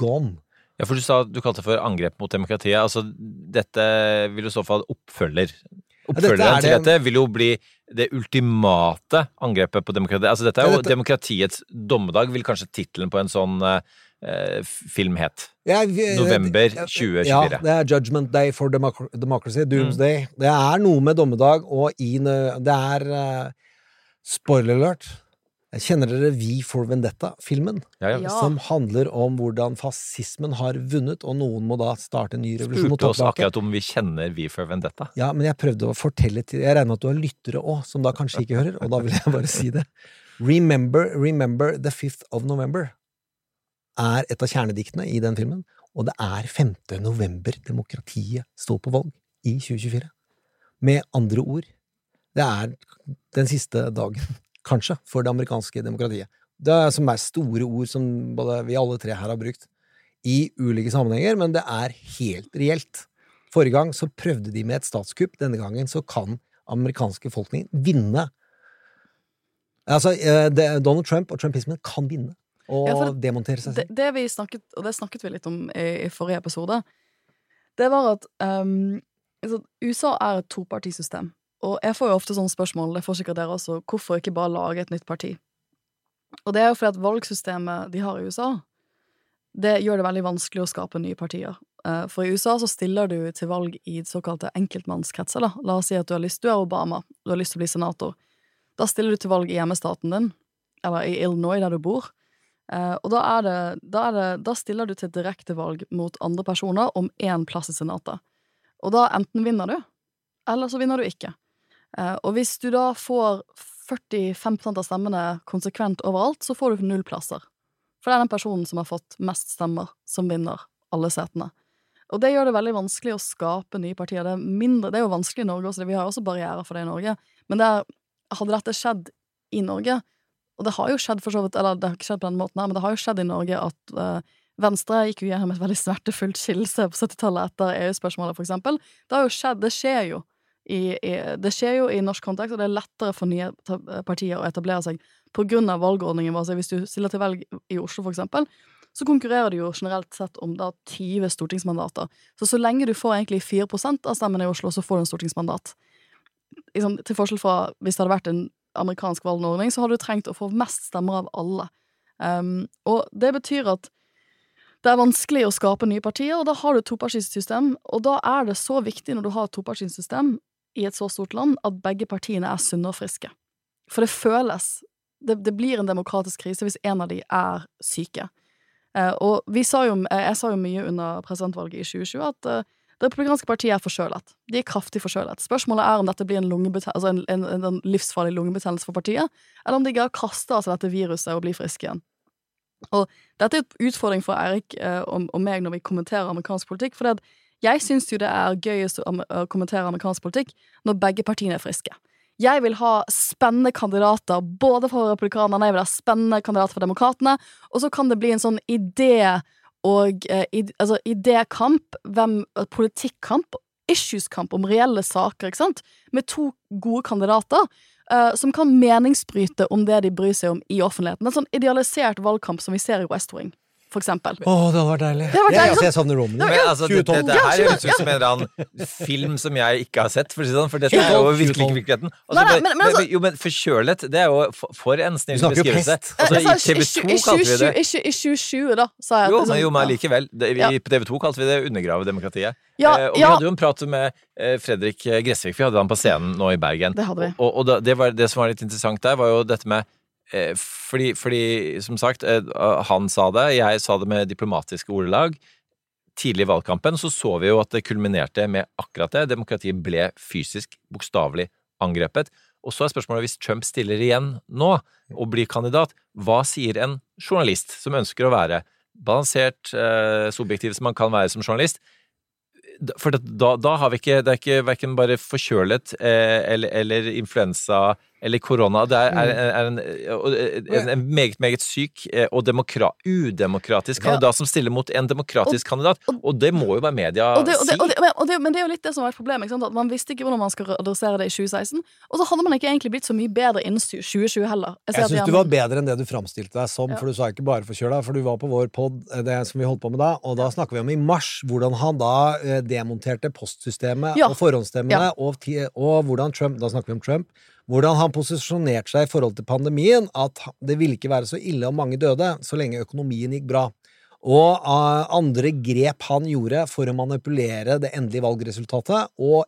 gone. Ja, for du sa du kalte det for angrep mot demokratiet. Altså, dette vil i så fall oppfølger Oppfølgeren er til det- dette vil jo bli det ultimate angrepet på demokratiet. Altså, dette er jo demokratiets dommedag, vil kanskje tittelen på en sånn eh, film het. November 2024. Ja, det er Judgment Day for Democ Democracy, Doomsday. Det er noe med dommedag, og i Det er eh, Spoiler alert. Kjenner dere Vi for Vendetta-filmen? Ja, ja. Som handler om hvordan fascismen har vunnet, og noen må da starte en ny revolusjon. Spurte oss akkurat om vi kjenner Vi for Vendetta. Ja, men jeg prøvde å fortelle til Jeg regner med at du har lyttere òg, som da kanskje ikke hører, og da vil jeg bare si det. Remember, remember the 5th of November er et av kjernediktene i den filmen, og det er 5. november demokratiet står på valg i 2024. Med andre ord, det er den siste dagen, kanskje, for det amerikanske demokratiet. Det er, som er store ord som både vi alle tre her har brukt i ulike sammenhenger, men det er helt reelt. Forrige gang så prøvde de med et statskupp, denne gangen så kan amerikanske befolkning vinne. Altså, eh, det, Donald Trump og trumpismen kan vinne og Ja, demontere seg det, selv. det vi snakket, og det snakket vi litt om i, i forrige episode, det var at altså, USA er et topartisystem. Og jeg får jo ofte sånne spørsmål, det får sikkert dere også, hvorfor ikke bare lage et nytt parti? Og det er jo fordi at valgsystemet de har i USA, det gjør det veldig vanskelig å skape nye partier. Eh, For i USA så stiller du til valg i såkalte enkeltmannskretser, da. La oss si at du har lyst, du er Obama, du har lyst til å bli senator. Da stiller du til valg i hjemmestaten din, eller i Illinois, der du bor. Eh, og da, er det, da, er det, da stiller du til direktevalg mot andre personer om én plass i Senatet. Og da enten vinner du, eller så vinner du ikke. Eh, og hvis du da får 45 av stemmene konsekvent overalt, så får du null plasser. For det er den personen som har fått mest stemmer, som vinner alle setene. Og det gjør det veldig vanskelig å skape nye partier. Det er, mindre, det er jo vanskelig i Norge også, vi har også barrierer for det i Norge. Men det er, hadde dette skjedd i Norge, og det har jo skjedd for så vidt, eller det har ikke skjedd på den måten her, men det har jo skjedd i Norge at uh, Venstre gikk jo gjennom et veldig smertefullt skillelse på 70-tallet etter EU-spørsmålet, for eksempel. Det har jo skjedd, det skjer jo. I, i, det skjer jo i norsk kontekst, og det er lettere for nye partier å etablere seg av valgordningen vår. Hvis du stiller til velg i Oslo, for eksempel, så konkurrerer du jo generelt sett om da 20 stortingsmandater. Så så lenge du får egentlig 4% av stemmene i Oslo, så får du en stortingsmandat. Liksom, til forskjell fra hvis det hadde vært en amerikansk valgordning, så hadde du trengt å få mest stemmer av alle. Um, og det betyr at det er vanskelig å skape nye partier, og da har du et topartisystem, og da er det så viktig når du har et topartisystem i et så stort land, at begge partiene er sunne og friske. For det føles Det, det blir en demokratisk krise hvis en av de er syke. Eh, og vi sa jo, eh, jeg sa jo mye under presidentvalget i 2020 at eh, det republikanske partiet er forkjølet. De er kraftig forkjølet. Spørsmålet er om dette blir en, altså en, en, en, livsfarlig lungebetennelse for partiet, eller om de greier å kaste av seg dette viruset og bli friske igjen. Og dette er en utfordring for Eirik og, og meg når vi kommenterer amerikansk politikk, for det at jeg syns jo det er gøyest å kommentere amerikansk politikk når begge partiene er friske. Jeg vil ha spennende kandidater både for republikanerne, jeg vil ha spennende kandidater for demokratene, og så kan det bli en sånn idé og eh, id, altså idékamp, hvem, eh, politikkamp, issueskamp om reelle saker, ikke sant, med to gode kandidater. eh, som kan meningsbryte om det de bryr seg om i offentligheten. En sånn idealisert valgkamp som vi ser i West Wing, for eksempel. Å, det hadde vært deilig. Det hadde vært Jeg, Ja, altså, jeg savner Romney. Men altså, det, 2012. dette her høres ut som en eller annen film som jeg ikke har sett, for å si det sånn, for dette er jo virkelig ikke virkeligheten. Altså, Nei, nei, men- men altså- jo, men forkjølet, det er jo for, en snill beskrivelse. Altså, I TV 2 kalte vi det Ikke i 2020, da, sa jeg. Jo, det men er jo, men likevel. Det. På TV 2 kalte vi det undergrave demokratiet. Ja, eh, og vi ja. hadde jo en prat med eh, Fredrik Gressvik, vi hadde han på scenen nå i Bergen. Det hadde vi. Og, og da, det, var, det som var litt interessant der, var jo dette med fordi, fordi, som sagt, eh, han sa det, jeg sa det med diplomatiske ordelag. Tidlig i valgkampen så så vi jo at det kulminerte med akkurat det. Demokratiet ble fysisk, bokstavelig angrepet. Og så er spørsmålet, hvis Trump stiller igjen nå og blir kandidat, hva sier en journalist som ønsker å være balansert, eh, så objektiv som man kan være som journalist? For da, da har vi ikke Det er ikke verken bare forkjølet eh, eller, eller influensa eller korona. Det er, er, er en, en, en meget, meget syk eh, og demokra udemokratisk Ja. kandidat som stiller mot en demokratisk kandidat. Og det må jo bare media Og det, og det, si. og det, men- og det, men det er jo litt det som var et problem. Ikke sant? At Man visste ikke hvordan man skal adressere det i 2016. Og så hadde man ikke egentlig blitt så mye bedre innen 2020 heller. Jeg, Jeg syns du var bedre enn det du framstilte deg som, Ja. for du sa ikke bare forkjøla, for du var på vår pod, eh, det som vi holdt på med da, og da snakker vi om i mars, hvordan han da eh, demonterte postsystemet Ja. og forhåndsstemmene, Ja. og, og hvordan Trump, da snakker vi om Trump, hvordan han posisjonerte seg i forhold til pandemien, at det ville ikke være så ille om mange døde, så lenge økonomien gikk bra. Og eh, andre grep han gjorde for å manipulere det endelige valgresultatet, og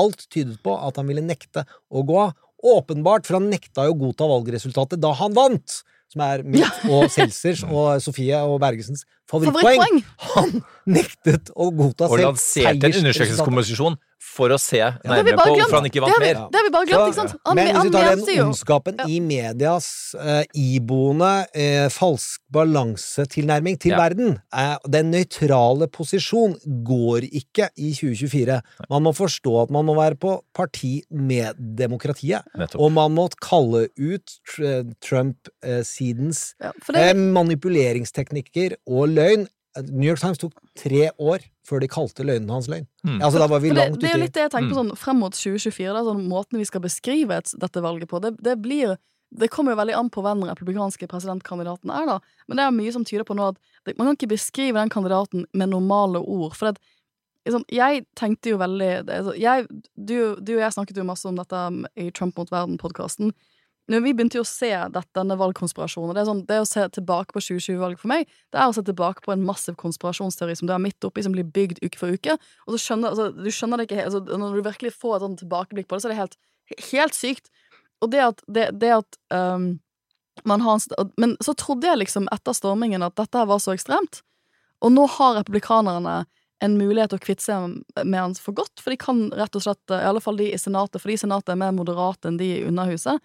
alt tydet på at han ville nekte å gå av. Åpenbart, for han nekta jo å godta valgresultatet da han vant! Som er mitt og Seltzers og Sofie og Bergesens favorittpoeng. Favorittpoeng! Han nektet å godta Og lanserte en undersøkelseskommisjon for å se nærmere på hvorfor han ikke vant mer. det har vi bare glemt, ikke sant? Han, Men hvis vi tar den ondskapen i medias uh, iboende uh, falsk balansetilnærming til Ja. verden uh, Den nøytrale posisjon går ikke i 2024. Man må forstå at man må være på parti med demokratiet. Nettopp. Og man må kalle ut Trump-sidens ja, det, manipuleringsteknikker og løgn. New York Times tok tre år før de kalte løgnen hans løgn. Mm. Altså, da var vi for det, langt det er jo litt det jeg tenker på sånn frem mot 2024. Da, sånn Måten vi skal beskrive et, dette valget på, det, det blir det kommer jo veldig an på hvem den republikanske presidentkandidaten er, da. Men det er mye som tyder på nå at det, man kan ikke beskrive den kandidaten med normale ord. For det, liksom, jeg tenkte jo veldig det, altså, jeg, du, du og jeg snakket jo masse om dette i Trump mot verden-podkasten. Når vi begynte jo å se denne valgkonspirasjonen det, sånn, det å se tilbake på 2020-valget for meg, det er å se tilbake på en massiv konspirasjonsteori som du er midt oppi, som blir bygd uke for uke. Og så skjønner altså, du skjønner det ikke helt, altså, Når du virkelig får et sånn tilbakeblikk på det, så er det helt, helt sykt. Og det at, det, det at um, man har en Men så trodde jeg liksom etter stormingen at dette her var så ekstremt. Og nå har republikanerne en mulighet til å kvitte seg med han for godt, for de kan rett og slett, i alle fall de i Senatet, for de i Senatet er mer moderate enn de i Underhuset,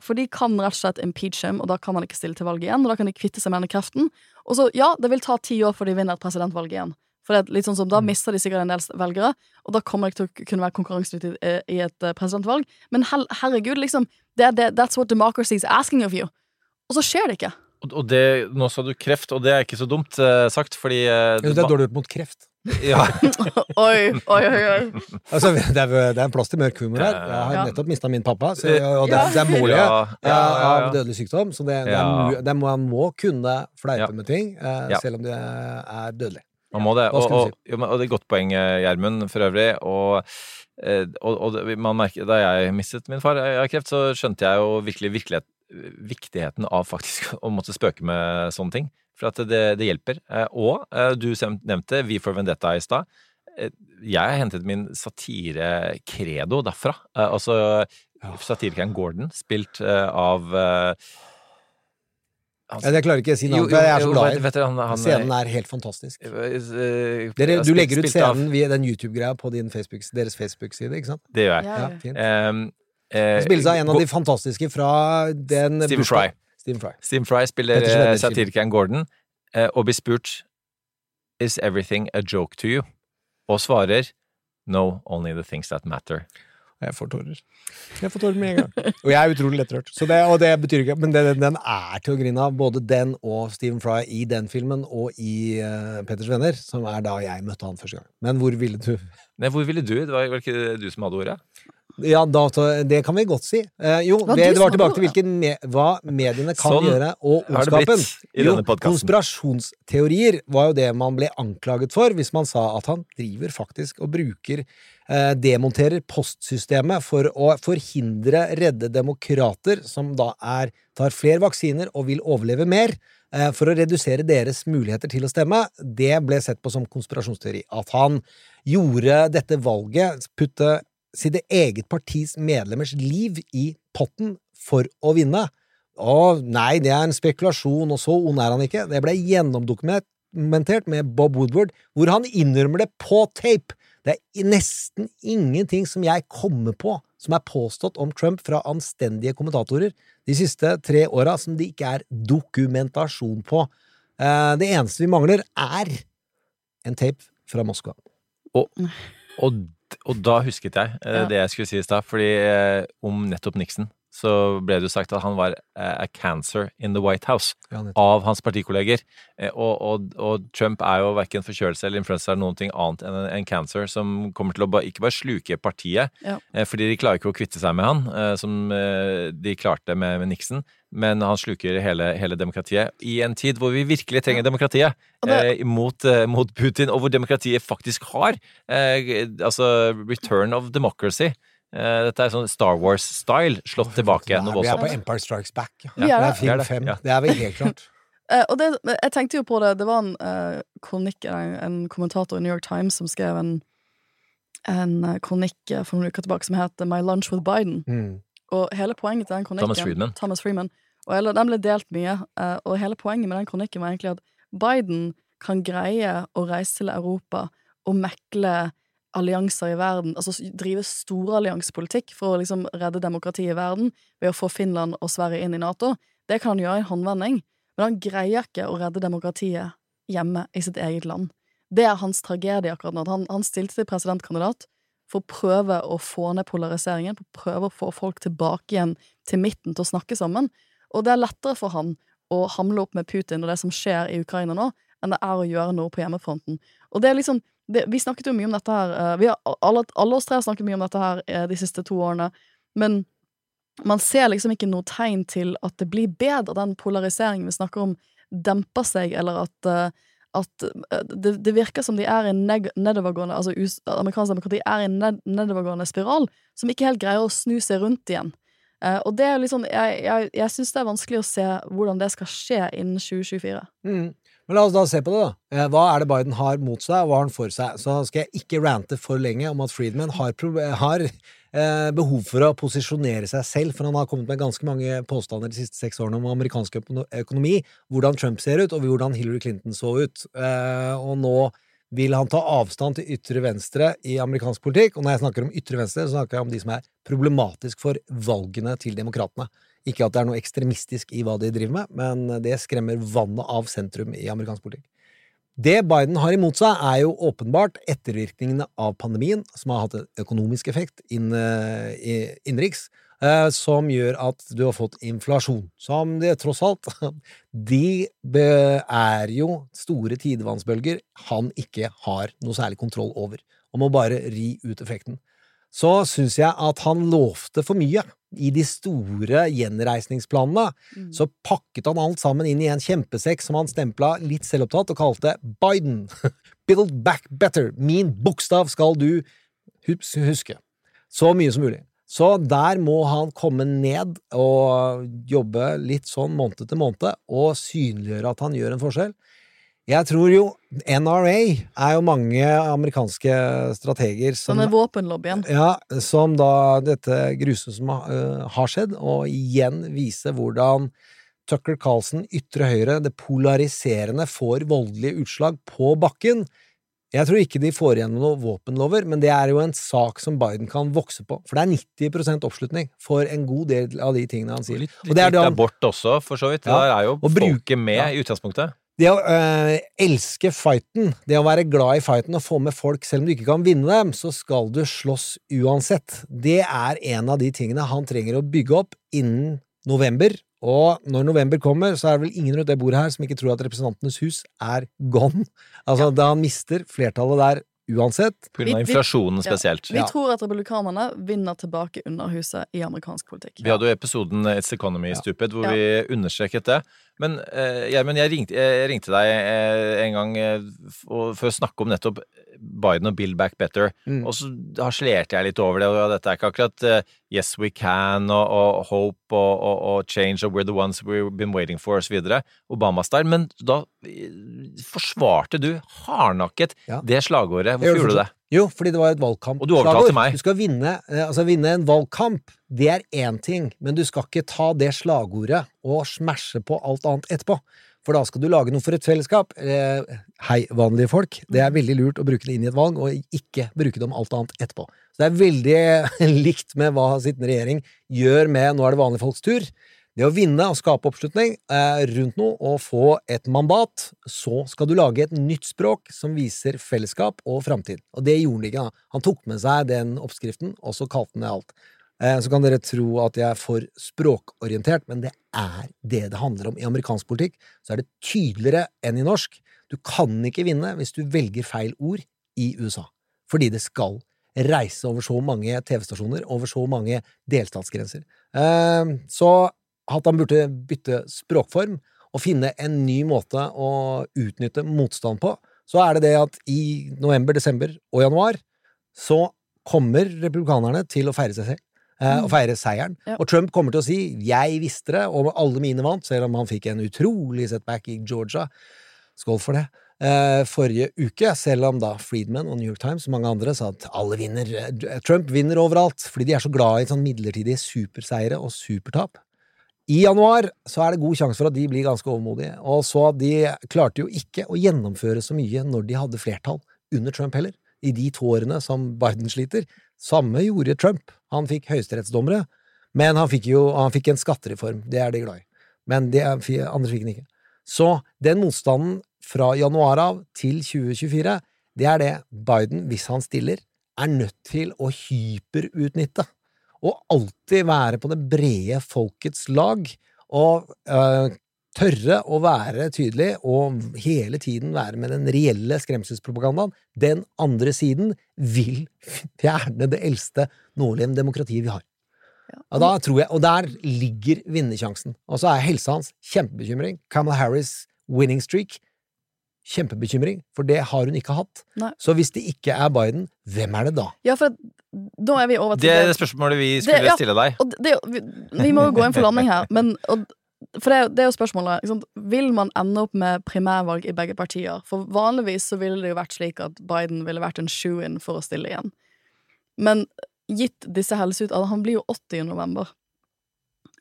for de kan rett og slett impeach him, og da kan han ikke stille til valg igjen, og da kan de kvitte seg med denne kreften. Og så, ja, det vil ta ti år før de vinner et presidentvalg igjen. For det er litt sånn som, Da mister de sikkert en del velgere, og da kommer de ikke til å kunne være konkurransedyktige i- i et eh, presidentvalg. Men hel, herregud, liksom, det er det, that's what democracy is asking of you. Og så skjer det ikke. Og- det, nå sa du kreft, og det er ikke så dumt eh, sagt, fordi eh, Jeg det er dårlig gjort mot kreft. Ja, Oi, oi, oi. Altså, det, er, det er en plass til mørk humor her. Jeg har nettopp mista min pappa, så, og det, er- det er målet av dødelig sykdom. Så det, det, er, må, man må kunne fleipe med ting, eh, selv om det er dødelig. man må det. Og, og, og det er et godt poeng, eh, Gjermund, for øvrig. Og, eh, og, og man merker, da jeg mistet min far av kreft, så skjønte jeg jo virkelig virkelighet, viktigheten av faktisk å måtte spøke med sånne ting. For at det, det hjelper. Eh, Og eh, du nevnte Vi for Vendetta i stad. Eh, Jeg har hentet min satire-credo derfra. Altså satirikeren Gordon, spilt av han- Jeg, jeg klarer ikke å si navnet, jeg er så glad i han- Scenen er helt fantastisk. Dere, du legger ut scenen via den YouTube-greia på din Facebook, deres Facebook-side, ikke sant? Det gjør jeg. Ja, Ja. Um, uh, spilles av en av de fantastiske fra den Stephen Fry. Stephen Fry. Stephen Fry spiller eh, satirikeren Gordon eh, og blir spurt Is everything a joke to you? Og svarer No, only the things that matter. Jeg får tårer. Jeg får tårer med en gang. Og jeg er utrolig lettrørt. Så det, og det betyr ikke Men den, den er til å grine av, både den og Stephen Fry i den filmen og i uh, Petters venner, som er da jeg møtte han første gang. Men hvor ville du Nei, hvor ville du? Det var vel ikke du som hadde ordet? Ja, data, det kan vi godt si. Eh, jo, Hva det, det var tilbake til hvilken me hva mediene kan Sånn gjøre, og ondskapen. Jo, konspirasjonsteorier var jo det man ble anklaget for hvis man sa at han driver faktisk og bruker eh, Demonterer postsystemet for å forhindre redde demokrater, som da er tar flere vaksiner og vil overleve mer, eh, for å redusere deres muligheter til å stemme. Det ble sett på som konspirasjonsteori. At han gjorde dette valget, putte sitt eget partis medlemmers liv i potten for å vinne. Å, nei, det er en spekulasjon, og så ond er han ikke. Det ble gjennomdokumentert med Bob Woodward, hvor han innrømmer det på tape. Det er nesten ingenting som jeg kommer på som er påstått om Trump fra anstendige kommentatorer de siste tre åra som det ikke er dokumentasjon på. Eh, Det eneste vi mangler, er en tape fra Moskva. Og, og, og da husket jeg eh, det jeg skulle si i stad, fordi eh, om nettopp Nixon så ble det jo sagt at han var eh, a cancer in the White House Ja, av hans partikolleger. Eh, Og, og, og Trump er jo verken forkjølelse eller influensa eller noen ting annet enn en, en cancer som kommer til å ba, ikke bare sluke partiet, Ja. eh, fordi de klarer ikke å kvitte seg med han, som de klarte med, med Nixon, men han sluker hele, hele demokratiet i en tid hvor vi virkelig trenger demokratiet det- eh, mot, eh, mot Putin, og hvor demokratiet faktisk har eh, altså return of democracy. Eh, dette er sånn Star Wars-style slått tilbake igjen. Vi er på. Empire Strikes Back. Ja. Er det er film er det, fem. ja. Det er vel helt klart. Eh, og det, jeg tenkte jo på det, det var en uh, kronikk, en, en kommentator i New York Times som skrev en, en kronikk for noen uker tilbake som het My Lunch with Biden. Mm. Og hele poenget til den kronikken Thomas Friedman. Thomas Freeman, og hele, Den ble delt mye, eh, og hele poenget med den kronikken var egentlig at Biden kan greie å reise til Europa og mekle allianser i verden, altså drive storalliansepolitikk for å liksom redde demokratiet i verden ved å få Finland og Sverige inn i Nato. Det kan han gjøre i en håndvending, men han greier ikke å redde demokratiet hjemme i sitt eget land. Det er hans tragedie akkurat nå. Han, han stilte til presidentkandidat for å prøve å få ned polariseringen, for å prøve å få folk tilbake igjen til midten til å snakke sammen. Og det er lettere for han å hamle opp med Putin og det som skjer i Ukraina nå, enn det er å gjøre noe på hjemmefronten. Og det er liksom det, Vi snakket jo mye om dette her eh, har, alle, alle oss tre har snakket mye om dette her eh, de siste to årene, men man ser liksom ikke noe tegn til at det blir bedre, den polariseringen vi snakker om, demper seg, eller at, eh, at det, det virker som de er i nedovergående Altså US, amerikansk demokrati er i ned nedovergående spiral som ikke helt greier å snu seg rundt igjen. Uh, og det er liksom Jeg, jeg, jeg syns det er vanskelig å se hvordan det skal skje innen 2024. Mm. Men la oss da se på det, da. Eh, Hva er det Biden har mot seg, og hva har han for seg? Så skal jeg ikke rante for lenge om at Friedman har, har eh, behov for å posisjonere seg selv, for han har kommet med ganske mange påstander de siste seks årene om amerikansk økonomi, hvordan Trump ser ut, og hvordan Hillary Clinton så ut. Eh, og nå vil han ta avstand til ytre venstre i amerikansk politikk, og når jeg snakker om ytre venstre, så snakker jeg om de som er problematisk for valgene til demokratene. Ikke at det er noe ekstremistisk i hva de driver med, men det skremmer vannet av sentrum i amerikansk politikk. Det Biden har imot seg, er jo åpenbart ettervirkningene av pandemien, som har hatt en økonomisk effekt inn, eh, innenriks, eh, som gjør at du har fått inflasjon. Som det tross alt De er jo store tidevannsbølger han ikke har noe særlig kontroll over, og må bare ri ut effekten så syns jeg at han lovte for mye. I de store gjenreisningsplanene så pakket han alt sammen inn i en kjempesekk som han stempla litt selvopptatt og kalte Biden. Build back better. Min bokstav skal du huske. Så mye som mulig. Så der må han komme ned og jobbe litt sånn måned til måned, og synliggjøre at han gjør en forskjell. Jeg tror jo NRA er jo mange amerikanske strateger som Denne våpenlobbyen. ja, som da dette grusomme som eh, har skjedd, og igjen vise hvordan Tucker Carlson, ytre høyre, det polariserende, får voldelige utslag på bakken. Jeg tror ikke de får igjennom noen våpenlover, men det er jo en sak som Biden kan vokse på, for det er 90% oppslutning for en god del av de tingene han sier. Litt, Og det er litt da abort også, for så vidt. Ja, Der er jo og folket med ja. i utgangspunktet. Det å øh, elske fighten, det å være glad i fighten og få med folk selv om du ikke kan vinne dem, så skal du slåss uansett. Det er en av de tingene han trenger å bygge opp innen november. Og når november kommer, så er det vel ingen rundt det bordet her som ikke tror at Representantenes hus er gone. Altså, da han mister flertallet der uansett. På inflasjonen inflasjonen Ja. spesielt. Vi tror at republikanerne vinner tilbake Underhuset i amerikansk politikk. Vi hadde jo episoden It's Economy Stupid hvor Ja. vi understreket det. Men eh, jeg, ringte- jeg ringte deg eh, en gang eh, for å snakke om nettopp Biden og Build Back Better. Mm. Og så harselerte jeg litt over det, og dette er ikke akkurat uh, Yes We Can og, og Hope og, og, og Change og We're the Ones We've Been Waiting For osv. Obama-style. Men da eh, forsvarte du hardnakket Ja. det slagordet. Hvorfor gjorde du det? Jo, fordi det var et valgkamp. Og du overtalte meg. Du skal vinne, eh, altså vinne en valgkamp, det er én ting, men du skal ikke ta det slagordet og smashe på alt annet etterpå. For da skal du lage noe for et fellesskap. Eh, hei, vanlige folk. Det er veldig lurt å bruke det inn i et valg, og ikke bruke det om alt annet etterpå. Så det er veldig likt med hva sittende regjering gjør med nå er det vanlige folks tur. Det å vinne og skape oppslutning eh, rundt noe og få et mandat, så skal du lage et nytt språk som viser fellesskap og framtid. Og det gjorde han ikke. da. Han tok med seg den oppskriften, og så kalte han det alt. Eh, Så kan dere tro at jeg er for språkorientert, men det er det det handler om. I amerikansk politikk så er det tydeligere enn i norsk. Du kan ikke vinne hvis du velger feil ord i USA. Fordi det skal reise over så mange TV-stasjoner, over så mange delstatsgrenser. Eh, Så at han burde bytte språkform og finne en ny måte å utnytte motstand på, så er det det at i november, desember og januar så kommer republikanerne til å feire seg selv. Eh, Og feire seieren. Ja. Og Trump kommer til å si 'jeg visste det', og alle mine vant, selv om han fikk en utrolig setback i Georgia. Skål for det. Eh, forrige uke, selv om da Friedman og New York Times og mange andre sa at alle vinner, eh, Trump vinner overalt, fordi de er så glad i sånn midlertidige superseire og supertap. I januar så er det god sjanse for at de blir ganske overmodige, og så de klarte jo ikke å gjennomføre så mye når de hadde flertall under Trump heller, i de to årene som Biden sliter. Samme gjorde Trump. Han fikk høyesterettsdommere, men han fikk jo han fikk en skattereform, det er de glad i. Men det er, andre fikk han ikke. Så den motstanden fra januar av til 2024, det er det Biden, hvis han stiller, er nødt til å hyperutnytte. Og alltid være på det brede folkets lag, og øh, tørre å være tydelig og hele tiden være med den reelle skremselspropagandaen. Den andre siden vil fjerne det eldste nålevende demokratiet vi har. Og, da tror jeg, og der ligger vinnersjansen. Og så er helsa hans kjempebekymring. Kamala Harris' winning streak kjempebekymring, for det har hun ikke hatt. Nei. Så hvis det ikke er Biden, hvem er det da? Ja, for da er vi over til Det er det spørsmålet vi skulle Det- ja. stille deg. Og det, vi, vi må jo gå inn for landing her, men og, For det, det er jo spørsmålet. Ikke sant? Vil man ende opp med primærvalg i begge partier? For vanligvis så ville det jo vært slik at Biden ville vært en shoe-in for å stille igjen. Men gitt disse helseut... Altså, han blir jo 80 i november.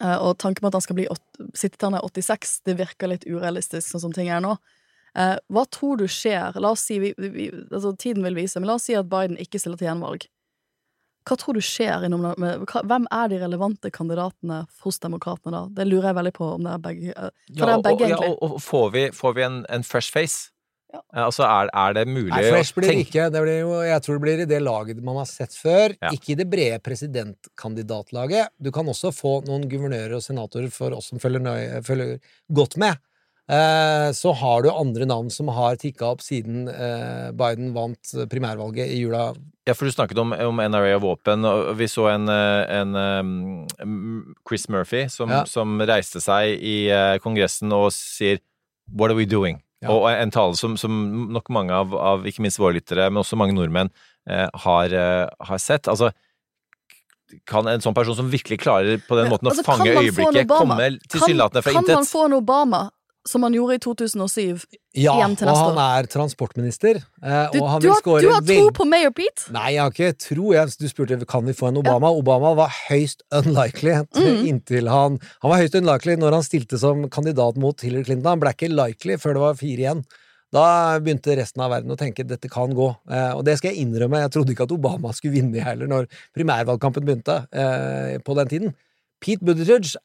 Eh, og tanken på at han skal bli sittende sitte til han er 86, det virker litt urealistisk sånn som ting er nå. Eh, hva tror du skjer? La oss si vi, vi, altså Tiden vil vise, men la oss si at Biden ikke stiller til gjenvalg. Hva tror du skjer? innom med- hva- Hvem er de relevante kandidatene hos demokratene da? Det lurer jeg veldig på om det er begge. eh, For det Ja, er begge, og, ja, egentlig. og, og får vi, får vi en, en fresh face? Ja. Eh, Altså, er, er det mulig Nei, fresh blir det ikke. Det blir jo, jeg tror det blir i det laget man har sett før. Ja. Ikke i det brede presidentkandidatlaget. Du kan også få noen guvernører og senatorer for oss som følger, nøye, følger godt med. Eh, så har du andre navn som har tikka opp siden eh, Biden vant primærvalget i jula. Ja, for du snakket om, om NRA og våpen, og vi så en, eh, en um, Chris Murphy som, Ja. som reiste seg i eh, Kongressen og sier What are we doing? Ja. Og en tale som, som nok mange av, av ikke minst våre lyttere, men også mange nordmenn, eh, har, eh, har sett. Altså, kan en sånn person som virkelig klarer på den måten å altså, kan fange øyeblikket, komme tilsynelatende fra kan, kan man få en Obama, som han gjorde i 2007? Ja, og han er transportminister. Eh, Du, og han du, vil score du har tro på Mayor Pete? Nei, jeg har ikke tro. Jeg, du spurte kan vi få en Obama. Obama var høyst unlikely Mm. inntil han Han var høyst unlikely når han stilte som kandidat mot Hillary Clinton. Han ble ikke likely før det var fire igjen. Da begynte resten av verden å tenke dette kan gå. Eh, og det skal jeg innrømme, jeg trodde ikke at Obama skulle vinne heller når primærvalgkampen begynte eh, på den tiden. Pete Buttigieg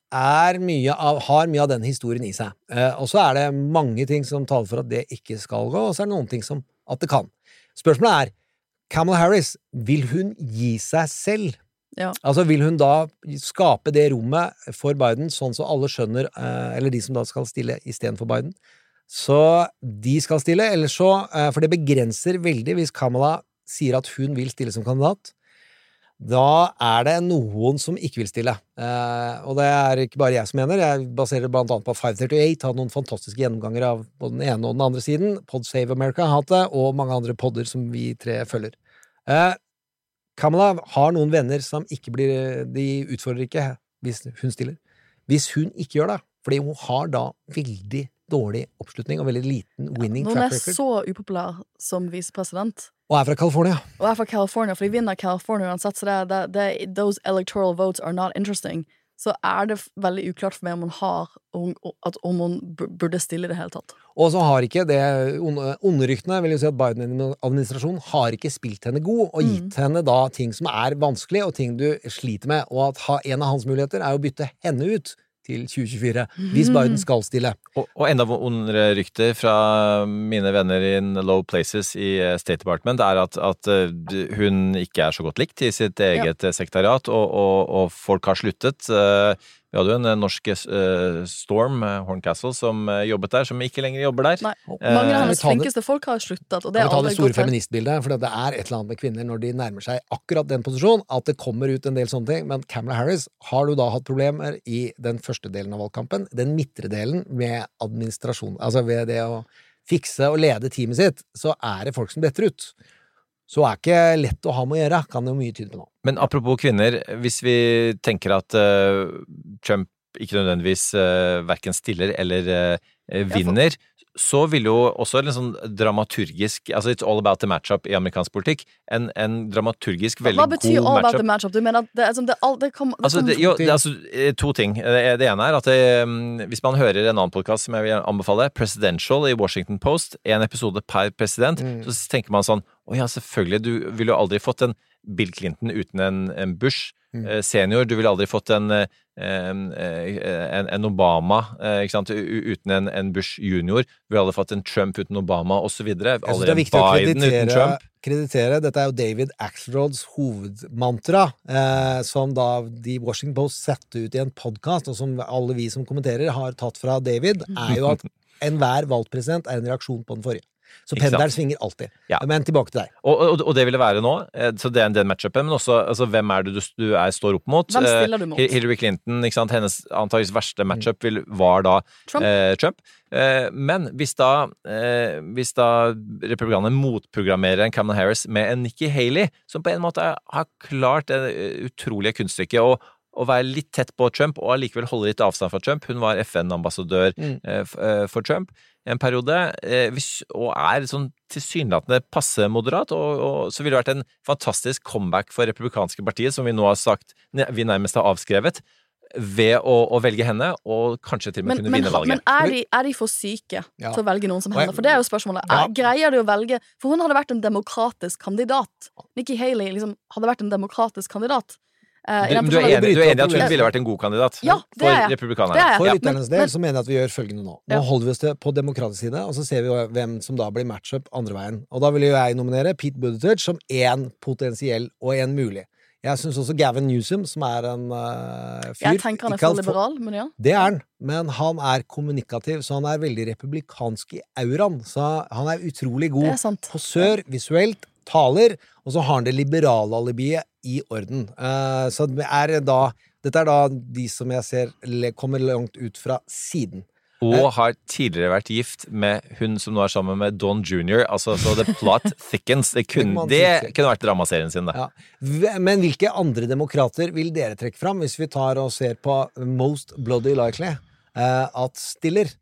mye av, har mye av den historien i seg. Eh, og så er det mange ting som taler for at det ikke skal gå, og så er det noen ting som at det kan. Spørsmålet er Kamala Harris, vil hun gi seg selv? Ja. Altså Vil hun da skape det rommet for Biden, sånn så alle skjønner, eh, eller de som da skal stille istedenfor Biden, så de skal stille, eller så eh, For det begrenser veldig hvis Kamala sier at hun vil stille som kandidat. Da er det noen som ikke vil stille. Eh, og det er ikke bare jeg som mener. Jeg baserer blant annet på 538, har noen fantastiske gjennomganger av både den ene og den andre siden. Pod Save America har hatt det, og mange andre podder som vi tre følger. Eh, Kamala har noen venner som ikke blir De utfordrer ikke hvis hun stiller. Hvis hun ikke gjør det, fordi hun har da veldig dårlig oppslutning og veldig liten winning Når hun track er så upopulær som visepresident, og er fra California. og er fra California, for de vinner California uansett, så det, det, det, those electoral votes are not interesting, så er det veldig uklart for meg om hun har om, at om hun burde stille i det hele tatt. Og så har ikke det onde, onde ryktene, vil jo si at Biden-administrasjonen har ikke spilt henne god, og gitt henne da ting som er vanskelig, og ting du sliter med. Og at ha, en av hans muligheter er å bytte henne ut til 2024. Hvis Biden skal stille. Og, og enda vondere rykter fra mine venner in low places i eh, State Department er at, at eh, hun ikke er så godt likt i sitt eget ja. sekretariat, og, og, og, folk har sluttet. Eh, Vi hadde jo en norsk Storm, Horncastle, som jobbet der, som ikke lenger jobber der. Nei. Mange av hennes flinkeste folk har sluttet. Og det aldri ta det store feministbildet, for det er et eller annet med kvinner når de nærmer seg akkurat den posisjonen, at det kommer ut en del sånne ting. Men Camelot Harris, har du da hatt problemer i den første delen av valgkampen? Den midtre delen med administrasjon, altså ved det å fikse og lede teamet sitt, så er det folk som detter ut. Så er ikke lett å ha med å gjøre, kan jo mye tyde på nå. Men apropos kvinner, hvis vi tenker at uh, Trump ikke nødvendigvis uh, verken stiller eller uh, vinner, så vil jo også en sånn dramaturgisk Altså It's all about the matchup i amerikansk politikk. En, en dramaturgisk veldig god matchup. Hva betyr all about the matchup? Du mener at det, altså, det, det, kom, det altså, kom... jo, altså, to ting. Det ene er at hvis man hører en annen podkast som jeg vil anbefale, Presidential i Washington Post, én episode per president, mm. så tenker man sånn Å ja, selvfølgelig, du ville jo aldri fått en Bill Clinton uten en, en Bush. Senior. Du ville aldri fått en en, en, Obama uten en, en, Bush junior. Du ville aldri fått en Trump uten Obama, osv. Aldri viktig Biden uten Trump. Kreditere, Dette er jo David Axelrods hovedmantra, eh, som da de Washington Post satte ut i en podkast, og som alle vi som kommenterer, har tatt fra David, er jo at enhver valgt president er en reaksjon på den forrige. Så pendelen svinger alltid. Ja. Men tilbake til deg. Og, og, og, det vil det være nå. Eh, så det er den matchupen. Men også altså, hvem er det du, du er, står opp mot? Hvem stiller du mot? Eh, Hillary Clinton, ikke sant? hennes antakeligvis verste matchup vil, var da Trump. Eh, Trump. Eh, men hvis da, eh, hvis da republikanerne motprogrammerer en Cameron Harris med en Nikki Haley, som på en måte har klart det utrolige kunststykket å å være litt tett på Trump og allikevel holde litt avstand fra Trump. Hun var FN-ambassadør mm. eh, for Trump en periode, eh, og er sånn tilsynelatende passe moderat, og, og, så ville det vært en fantastisk comeback for republikanske partiet, som vi nå har sagt vi nærmest har avskrevet, ved å, å velge henne, og kanskje til og med men, kunne vinne valget. Men er de, er de for syke ja. til å velge noen som henne? For det er jo spørsmålet. Ja. Greier de å velge For hun hadde vært en demokratisk kandidat. Nikki Haley liksom hadde vært en demokratisk kandidat. Uh, du, du, er enig, du, er enig, i at hun ville vært en god kandidat ja, for republikanerne? For lytternes del så mener jeg at vi gjør følgende nå. Nå holder vi oss til på demokratisk side, og så ser vi hvem som da blir matchup andre veien. Og da vil jo jeg nominere Pete Buttigieg som én potensiell og én mulig. Jeg syns også Gavin Newsom, som er en uh, fyr Jeg tenker han er for liberal, men ja. Det er han, men han er kommunikativ, så han er veldig republikansk i auraen. Så han er utrolig god er på sør, visuelt, taler, og så har han det liberale alibiet i orden. Uh, så det er da Dette er da de som jeg ser kommer langt ut fra siden. Og eh. har tidligere vært gift med hun som nå er sammen med Don Jr. Altså, så the plot thickens. Det kunne, det kunne vært dramaserien sin, det. Ja. Men hvilke andre demokrater vil dere trekke fram, hvis vi tar og ser på Most Bloody Likely uh, at stiller?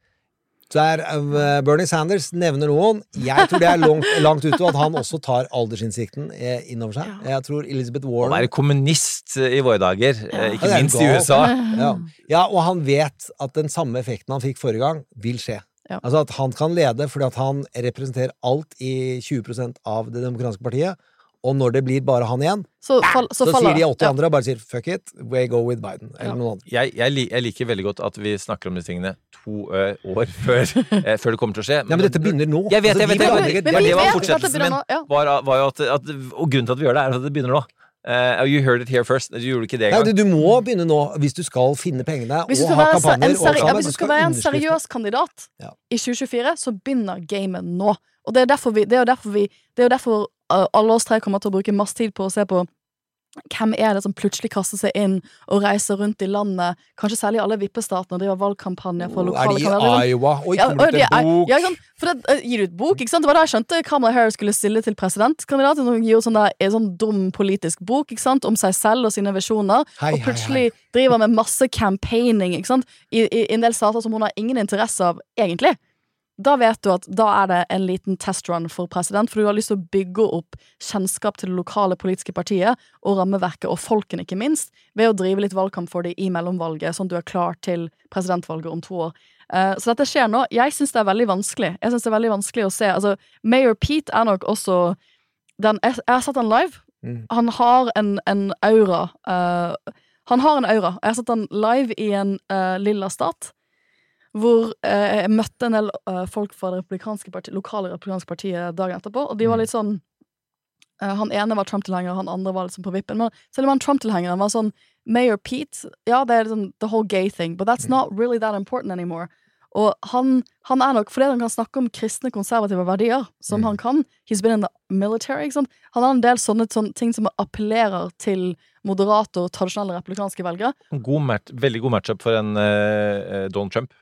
Der uh, Bernie Sanders nevner noen. Jeg tror det er langt, langt ute, og at han også tar aldersinnsikten inn innover seg. Jeg tror Elizabeth Warren Å være kommunist i våre dager, ja. ikke minst i USA. Ja. ja. og han vet at den samme effekten han fikk forrige gang, vil skje. Ja. Altså at han kan lede fordi at han representerer alt i 20% av det demokratiske partiet, og når det blir bare han igjen, så, fall, så, så sier de 80 ja. andre og bare sier 'fuck it, we go with Biden'. Eller ja. noen andre. Jeg, jeg, jeg, liker veldig godt at vi snakker om disse tingene to ø, år før, eh, før, det kommer til å skje. Men, ja, men dette begynner nå. Jeg vet, altså, jeg vet, jeg vet, det, men, det var fortsettelsen min. Var, var at, at, og grunnen til at vi gjør det, er at det begynner nå. Uh, you heard it here first. Du gjorde ikke det engang. Ja, du må begynne nå, hvis du skal finne pengene og ha kampanjer. Ja, hvis du skal være en seriøs kandidat ja. i 2024, så begynner gamet nå. Og det er derfor vi, det er derfor vi Det er derfor alle oss tre kommer til å bruke masse tid på å se på hvem er det som plutselig kaster seg inn og reiser rundt i landet, kanskje særlig alle vippestatene, og driver valgkampanjer for lokale Er de i Iowa? Oi, kommer det til bok? Ja, for det, uh, Gir ut bok, ikke sant? Det var da jeg skjønte Kamala Harris skulle stille til presidentkandidat. Hun gir sånn, der, en sånn dum politisk bok ikke sant? om seg selv og sine visjoner, og plutselig hei, hei. driver med masse campaigning ikke sant? I, i, i en del stater som hun har ingen interesse av, egentlig da vet du at da er det en liten testrun for president, for du har lyst til å bygge opp kjennskap til det lokale politiske partiet og rammeverket, og folkene, ikke minst, ved å drive litt valgkamp for dem i mellomvalget, sånn at du er klar til presidentvalget om to år. Uh, så dette skjer nå. Jeg syns det er veldig vanskelig. Jeg synes det er veldig vanskelig å se. Altså, Mayor Pete er nok også den, Jeg, jeg har sett han live. Mm. Han har en, en aura uh, Han har en aura. Jeg har sett han live i en uh, lilla stat. Hvor eh, jeg møtte en del eh, folk fra det republikanske parti, lokale republikanske partiet dagen etterpå, og de var litt sånn eh, Han ene var Trump-tilhenger, han andre var liksom på vippen. Men selv om han Trump-tilhengeren var sånn Mayor Pete, ja, det er liksom the whole gay thing, but that's not really that important anymore. Og han, han er nok, fordi han kan snakke om kristne, konservative verdier, som han kan He's been in the military, ikke sant? Han har en del sånne, sånne ting som appellerer til moderate og tradisjonelle republikanske velgere. God match, veldig god matchup for en uh, Donald Trump.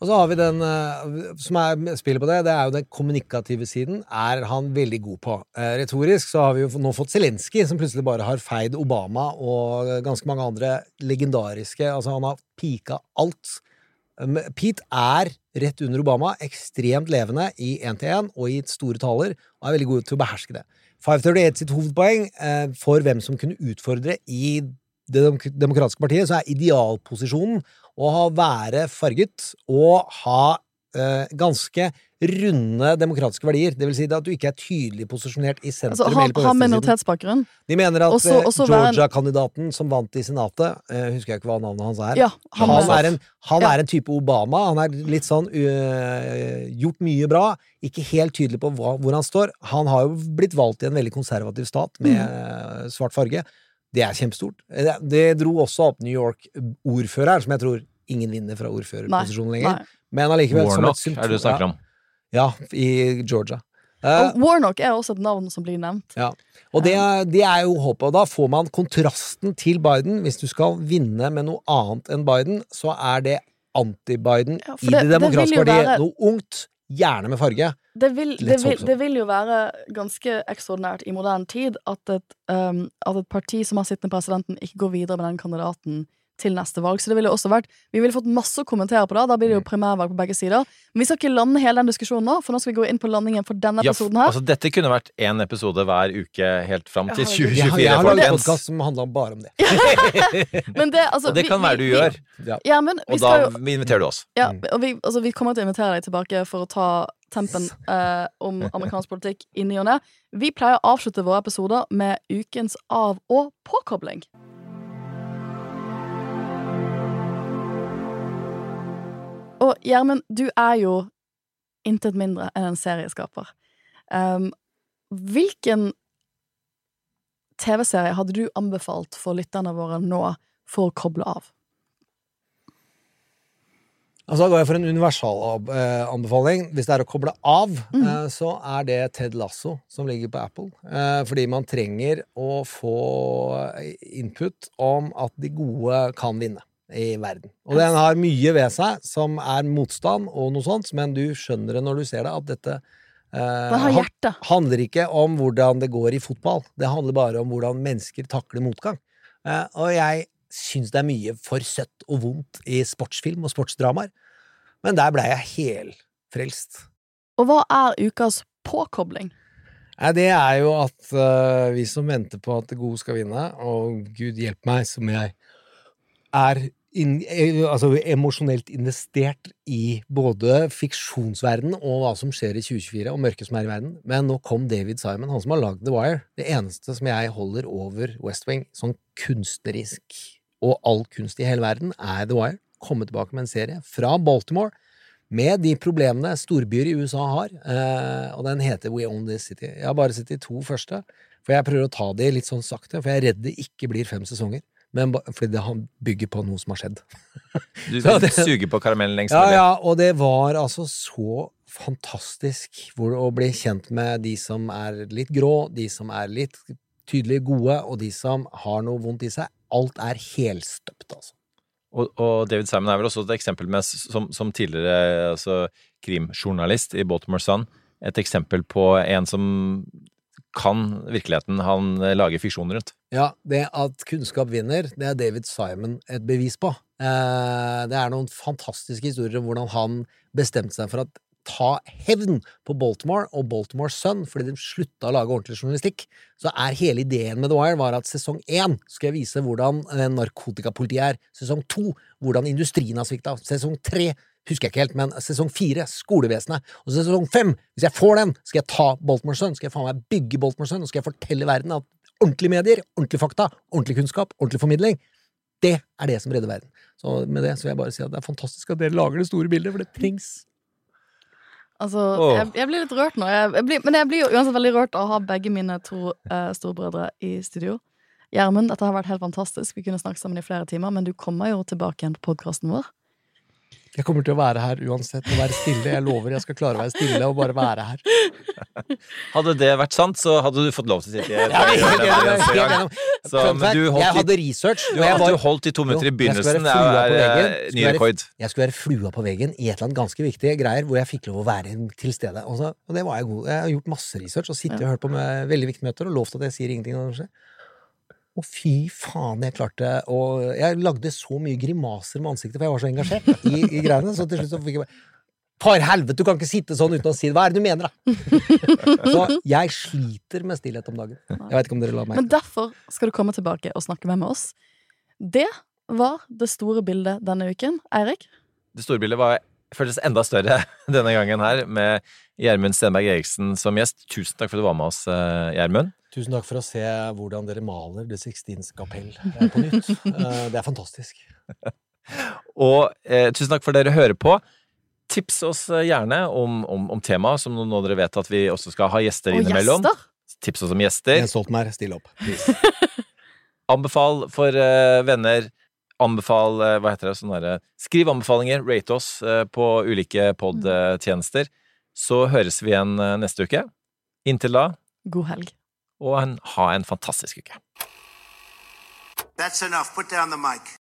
Og så har vi den uh, som er spillet på det, det er jo den kommunikative siden, er han veldig god på. Uh, retorisk så har vi jo nå fått Zelenskyj, som plutselig bare har feid Obama og ganske mange andre legendariske Altså, han har pika alt. Pete er rett under Obama, ekstremt levende i én-til-én og i store taler, og er veldig god til å beherske det. 538 sitt hovedpoeng eh, for hvem som kunne utfordre i det demok- demokratiske partiet, så er idealposisjonen å ha, være farget og ha ganske runde demokratiske verdier. Det vil si at du ikke er tydelig posisjonert i sentrum Altså, ha, eller på ha minoritetsbakgrunn. De mener at eh, Georgia-kandidaten som vant i Senatet, uh, husker jeg ikke hva navnet hans er, Ja, han, han, er en, han Ja. er en type Obama. Han er litt sånn uh, gjort mye bra, ikke helt tydelig på hva, hvor han står. Han har jo blitt valgt i en veldig konservativ stat med Mm. svart farge. Det er kjempestort. Det, det dro også opp New York-ordføreren, som jeg tror ingen vinner fra ordførerposisjonen lenger. Nei. Men allikevel som et Warnock er det du snakker om. Ja, i Georgia. Uh, Og Warnock er også et navn som blir nevnt. ja. Og det, er- det er jo håpet. Og da får man kontrasten til Biden. Hvis du skal vinne med noe annet enn Biden, så er det anti-Biden Ja, i det- det det demokratiske partiet. være- Noe ungt, gjerne med farge. Det vil, det, vil, det vil jo være ganske ekstraordinært i moderne tid at et, um, at et parti som har sittende presidenten, ikke går videre med den kandidaten til neste valg. Så det ville også vært Vi ville fått masse å kommentere på det. Da blir det jo Mm. primærvalg på begge sider. Men vi skal ikke lande hele den diskusjonen nå, for nå skal vi gå inn på landingen for denne Ja, episoden her. altså, dette kunne vært én episode hver uke helt fram til Ja, herregud. Jeg, har- 2024, jeg har laget en podkast som handler bare om det. Men det, altså, Og det kan vi- være du vi- gjør. Ja, men vi Og skal da jo inviterer du oss. Ja, Mm. og vi, altså, vi kommer til å invitere deg tilbake for å ta tempen eh, om amerikansk politikk i ny og ne. Vi pleier å avslutte våre episoder med ukens av- og påkobling. Og Gjermund, du er jo intet mindre enn en serieskaper. Um, hvilken TV-serie hadde du anbefalt for lytterne våre nå for å koble av? Altså, da går jeg for en universal eh, anbefaling. Hvis det er å koble av, Mm. eh, så er det Ted Lasso som ligger på Apple. Eh, fordi man trenger å få input om at de gode kan vinne i verden. Og den har mye ved seg som er motstand og noe sånt, men du skjønner det når du ser det, at dette eh, handler ikke om hvordan det går i fotball. Det handler bare om hvordan mennesker takler motgang. Eh, og jeg syns det er mye for søtt og vondt i sportsfilm og sportsdramaer. Men der blei jeg helfrelst. Og hva er ukas påkobling? Nei, det er jo at uh, vi som venter på at det gode skal vinne, og gud hjelpe meg som jeg er inn, eh, altså emosjonelt investert i både fiksjonsverden og hva som skjer i 2024, og mørket som er i verden. Men nå kom David Simon, han som har lagd The Wire. Det eneste som jeg holder over West Wing, sånn kunstnerisk og all kunst i hele verden, er The Wire. Komme tilbake med en serie fra Baltimore med de problemene storbyer i USA har, eh, og den heter We Own This City. Jeg har bare sett de to første, for jeg prøver å ta de litt sånn sakte, for jeg er redd det ikke blir fem sesonger. Men fordi det han bygger på noe som har skjedd. Du det- suger på karamellen lengst Ja, mulig. ja, og det var altså så fantastisk å bli kjent med de som er litt grå, de som er litt tydelig gode, og de som har noe vondt i seg. Alt er helstøpt, altså. Og, og David Simon er vel også et eksempel med, som, som tidligere altså, krimjournalist i Baltimore Sun, et eksempel på en som kan virkeligheten han lager fiksjon rundt. Ja, det at kunnskap vinner, det er David Simon et bevis på. Eh, det er noen fantastiske historier om hvordan han bestemte seg for å ta hevn på Baltimore og Baltimore Sun fordi de slutta å lage ordentlig journalistikk. Så er hele ideen med The Wire var at sesong én skal jeg vise hvordan eh, narkotikapolitiet er. Sesong to hvordan industrien har svikta. Sesong tre husker jeg ikke helt, men sesong fire, skolevesenet. Og sesong fem, hvis jeg får den, skal jeg ta Baltimore Sun, skal jeg faen meg bygge Baltimore Sun, og skal jeg fortelle verden at ordentlige medier, ordentlig fakta, ordentlig kunnskap, ordentlig formidling, Det er det som redder verden. Så med det så vil jeg bare si at det er fantastisk at dere lager det store bildet, for det trengs. Altså, jeg, jeg blir litt rørt nå. Jeg, jeg blir, men jeg blir jo uansett veldig rørt av å ha begge mine to uh, storebrødre i studio. Gjermund, dette har vært helt fantastisk. Vi kunne snakket sammen i flere timer, men du kommer jo tilbake igjen på podkasten vår. Jeg kommer til å være her uansett og være stille. Jeg lover jeg skal klare å være stille og bare være her. Hadde det vært sant, så hadde du fått lov til å sitte i jeg hadde research. Du, jeg var- du holdt i to minutter i begynnelsen, Det er eh, ny rekord. Jeg skulle være flua på veggen i et eller annet ganske viktige greier, hvor jeg fikk lov å være til stede. Og, så, og det var jeg god. Jeg har gjort masse research og sittet og hørt på med veldig viktige møter og lovt at jeg sier ingenting. når det skjer. Og fy faen, jeg klarte Og jeg lagde så mye grimaser med ansiktet, for jeg var så engasjert i, i greiene. Så til slutt så fikk jeg bare For helvete, du kan ikke sitte sånn uten å si det! Hva er det du mener, da? så jeg sliter med stillhet om dagen. Jeg vet ikke om dere la meg Men derfor skal du komme tilbake og snakke med med oss. Det var det store bildet denne uken. Eirik? Det store bildet var, føltes enda større denne gangen her, med Gjermund Stenberg Eriksen som gjest. Tusen takk for at du var med oss, eh, Gjermund. Tusen takk for å se hvordan dere maler Det Sixtinske kapell på nytt. Eh, Det er fantastisk. Og eh, tusen takk for dere hører på. Tips oss eh, gjerne om, om, om temaet, som nå dere vet at vi også skal ha gjester Og innimellom. gjester! Tips oss om gjester. Jens Stoltenberg, still opp. Anbefal for eh, venner. Anbefal eh, Hva heter det? Sånn derre Skriv anbefalinger. Rate oss eh, på ulike pod-tjenester. Så høres vi igjen eh, neste uke. Inntil da, God helg. Og en, ha en fantastisk uke.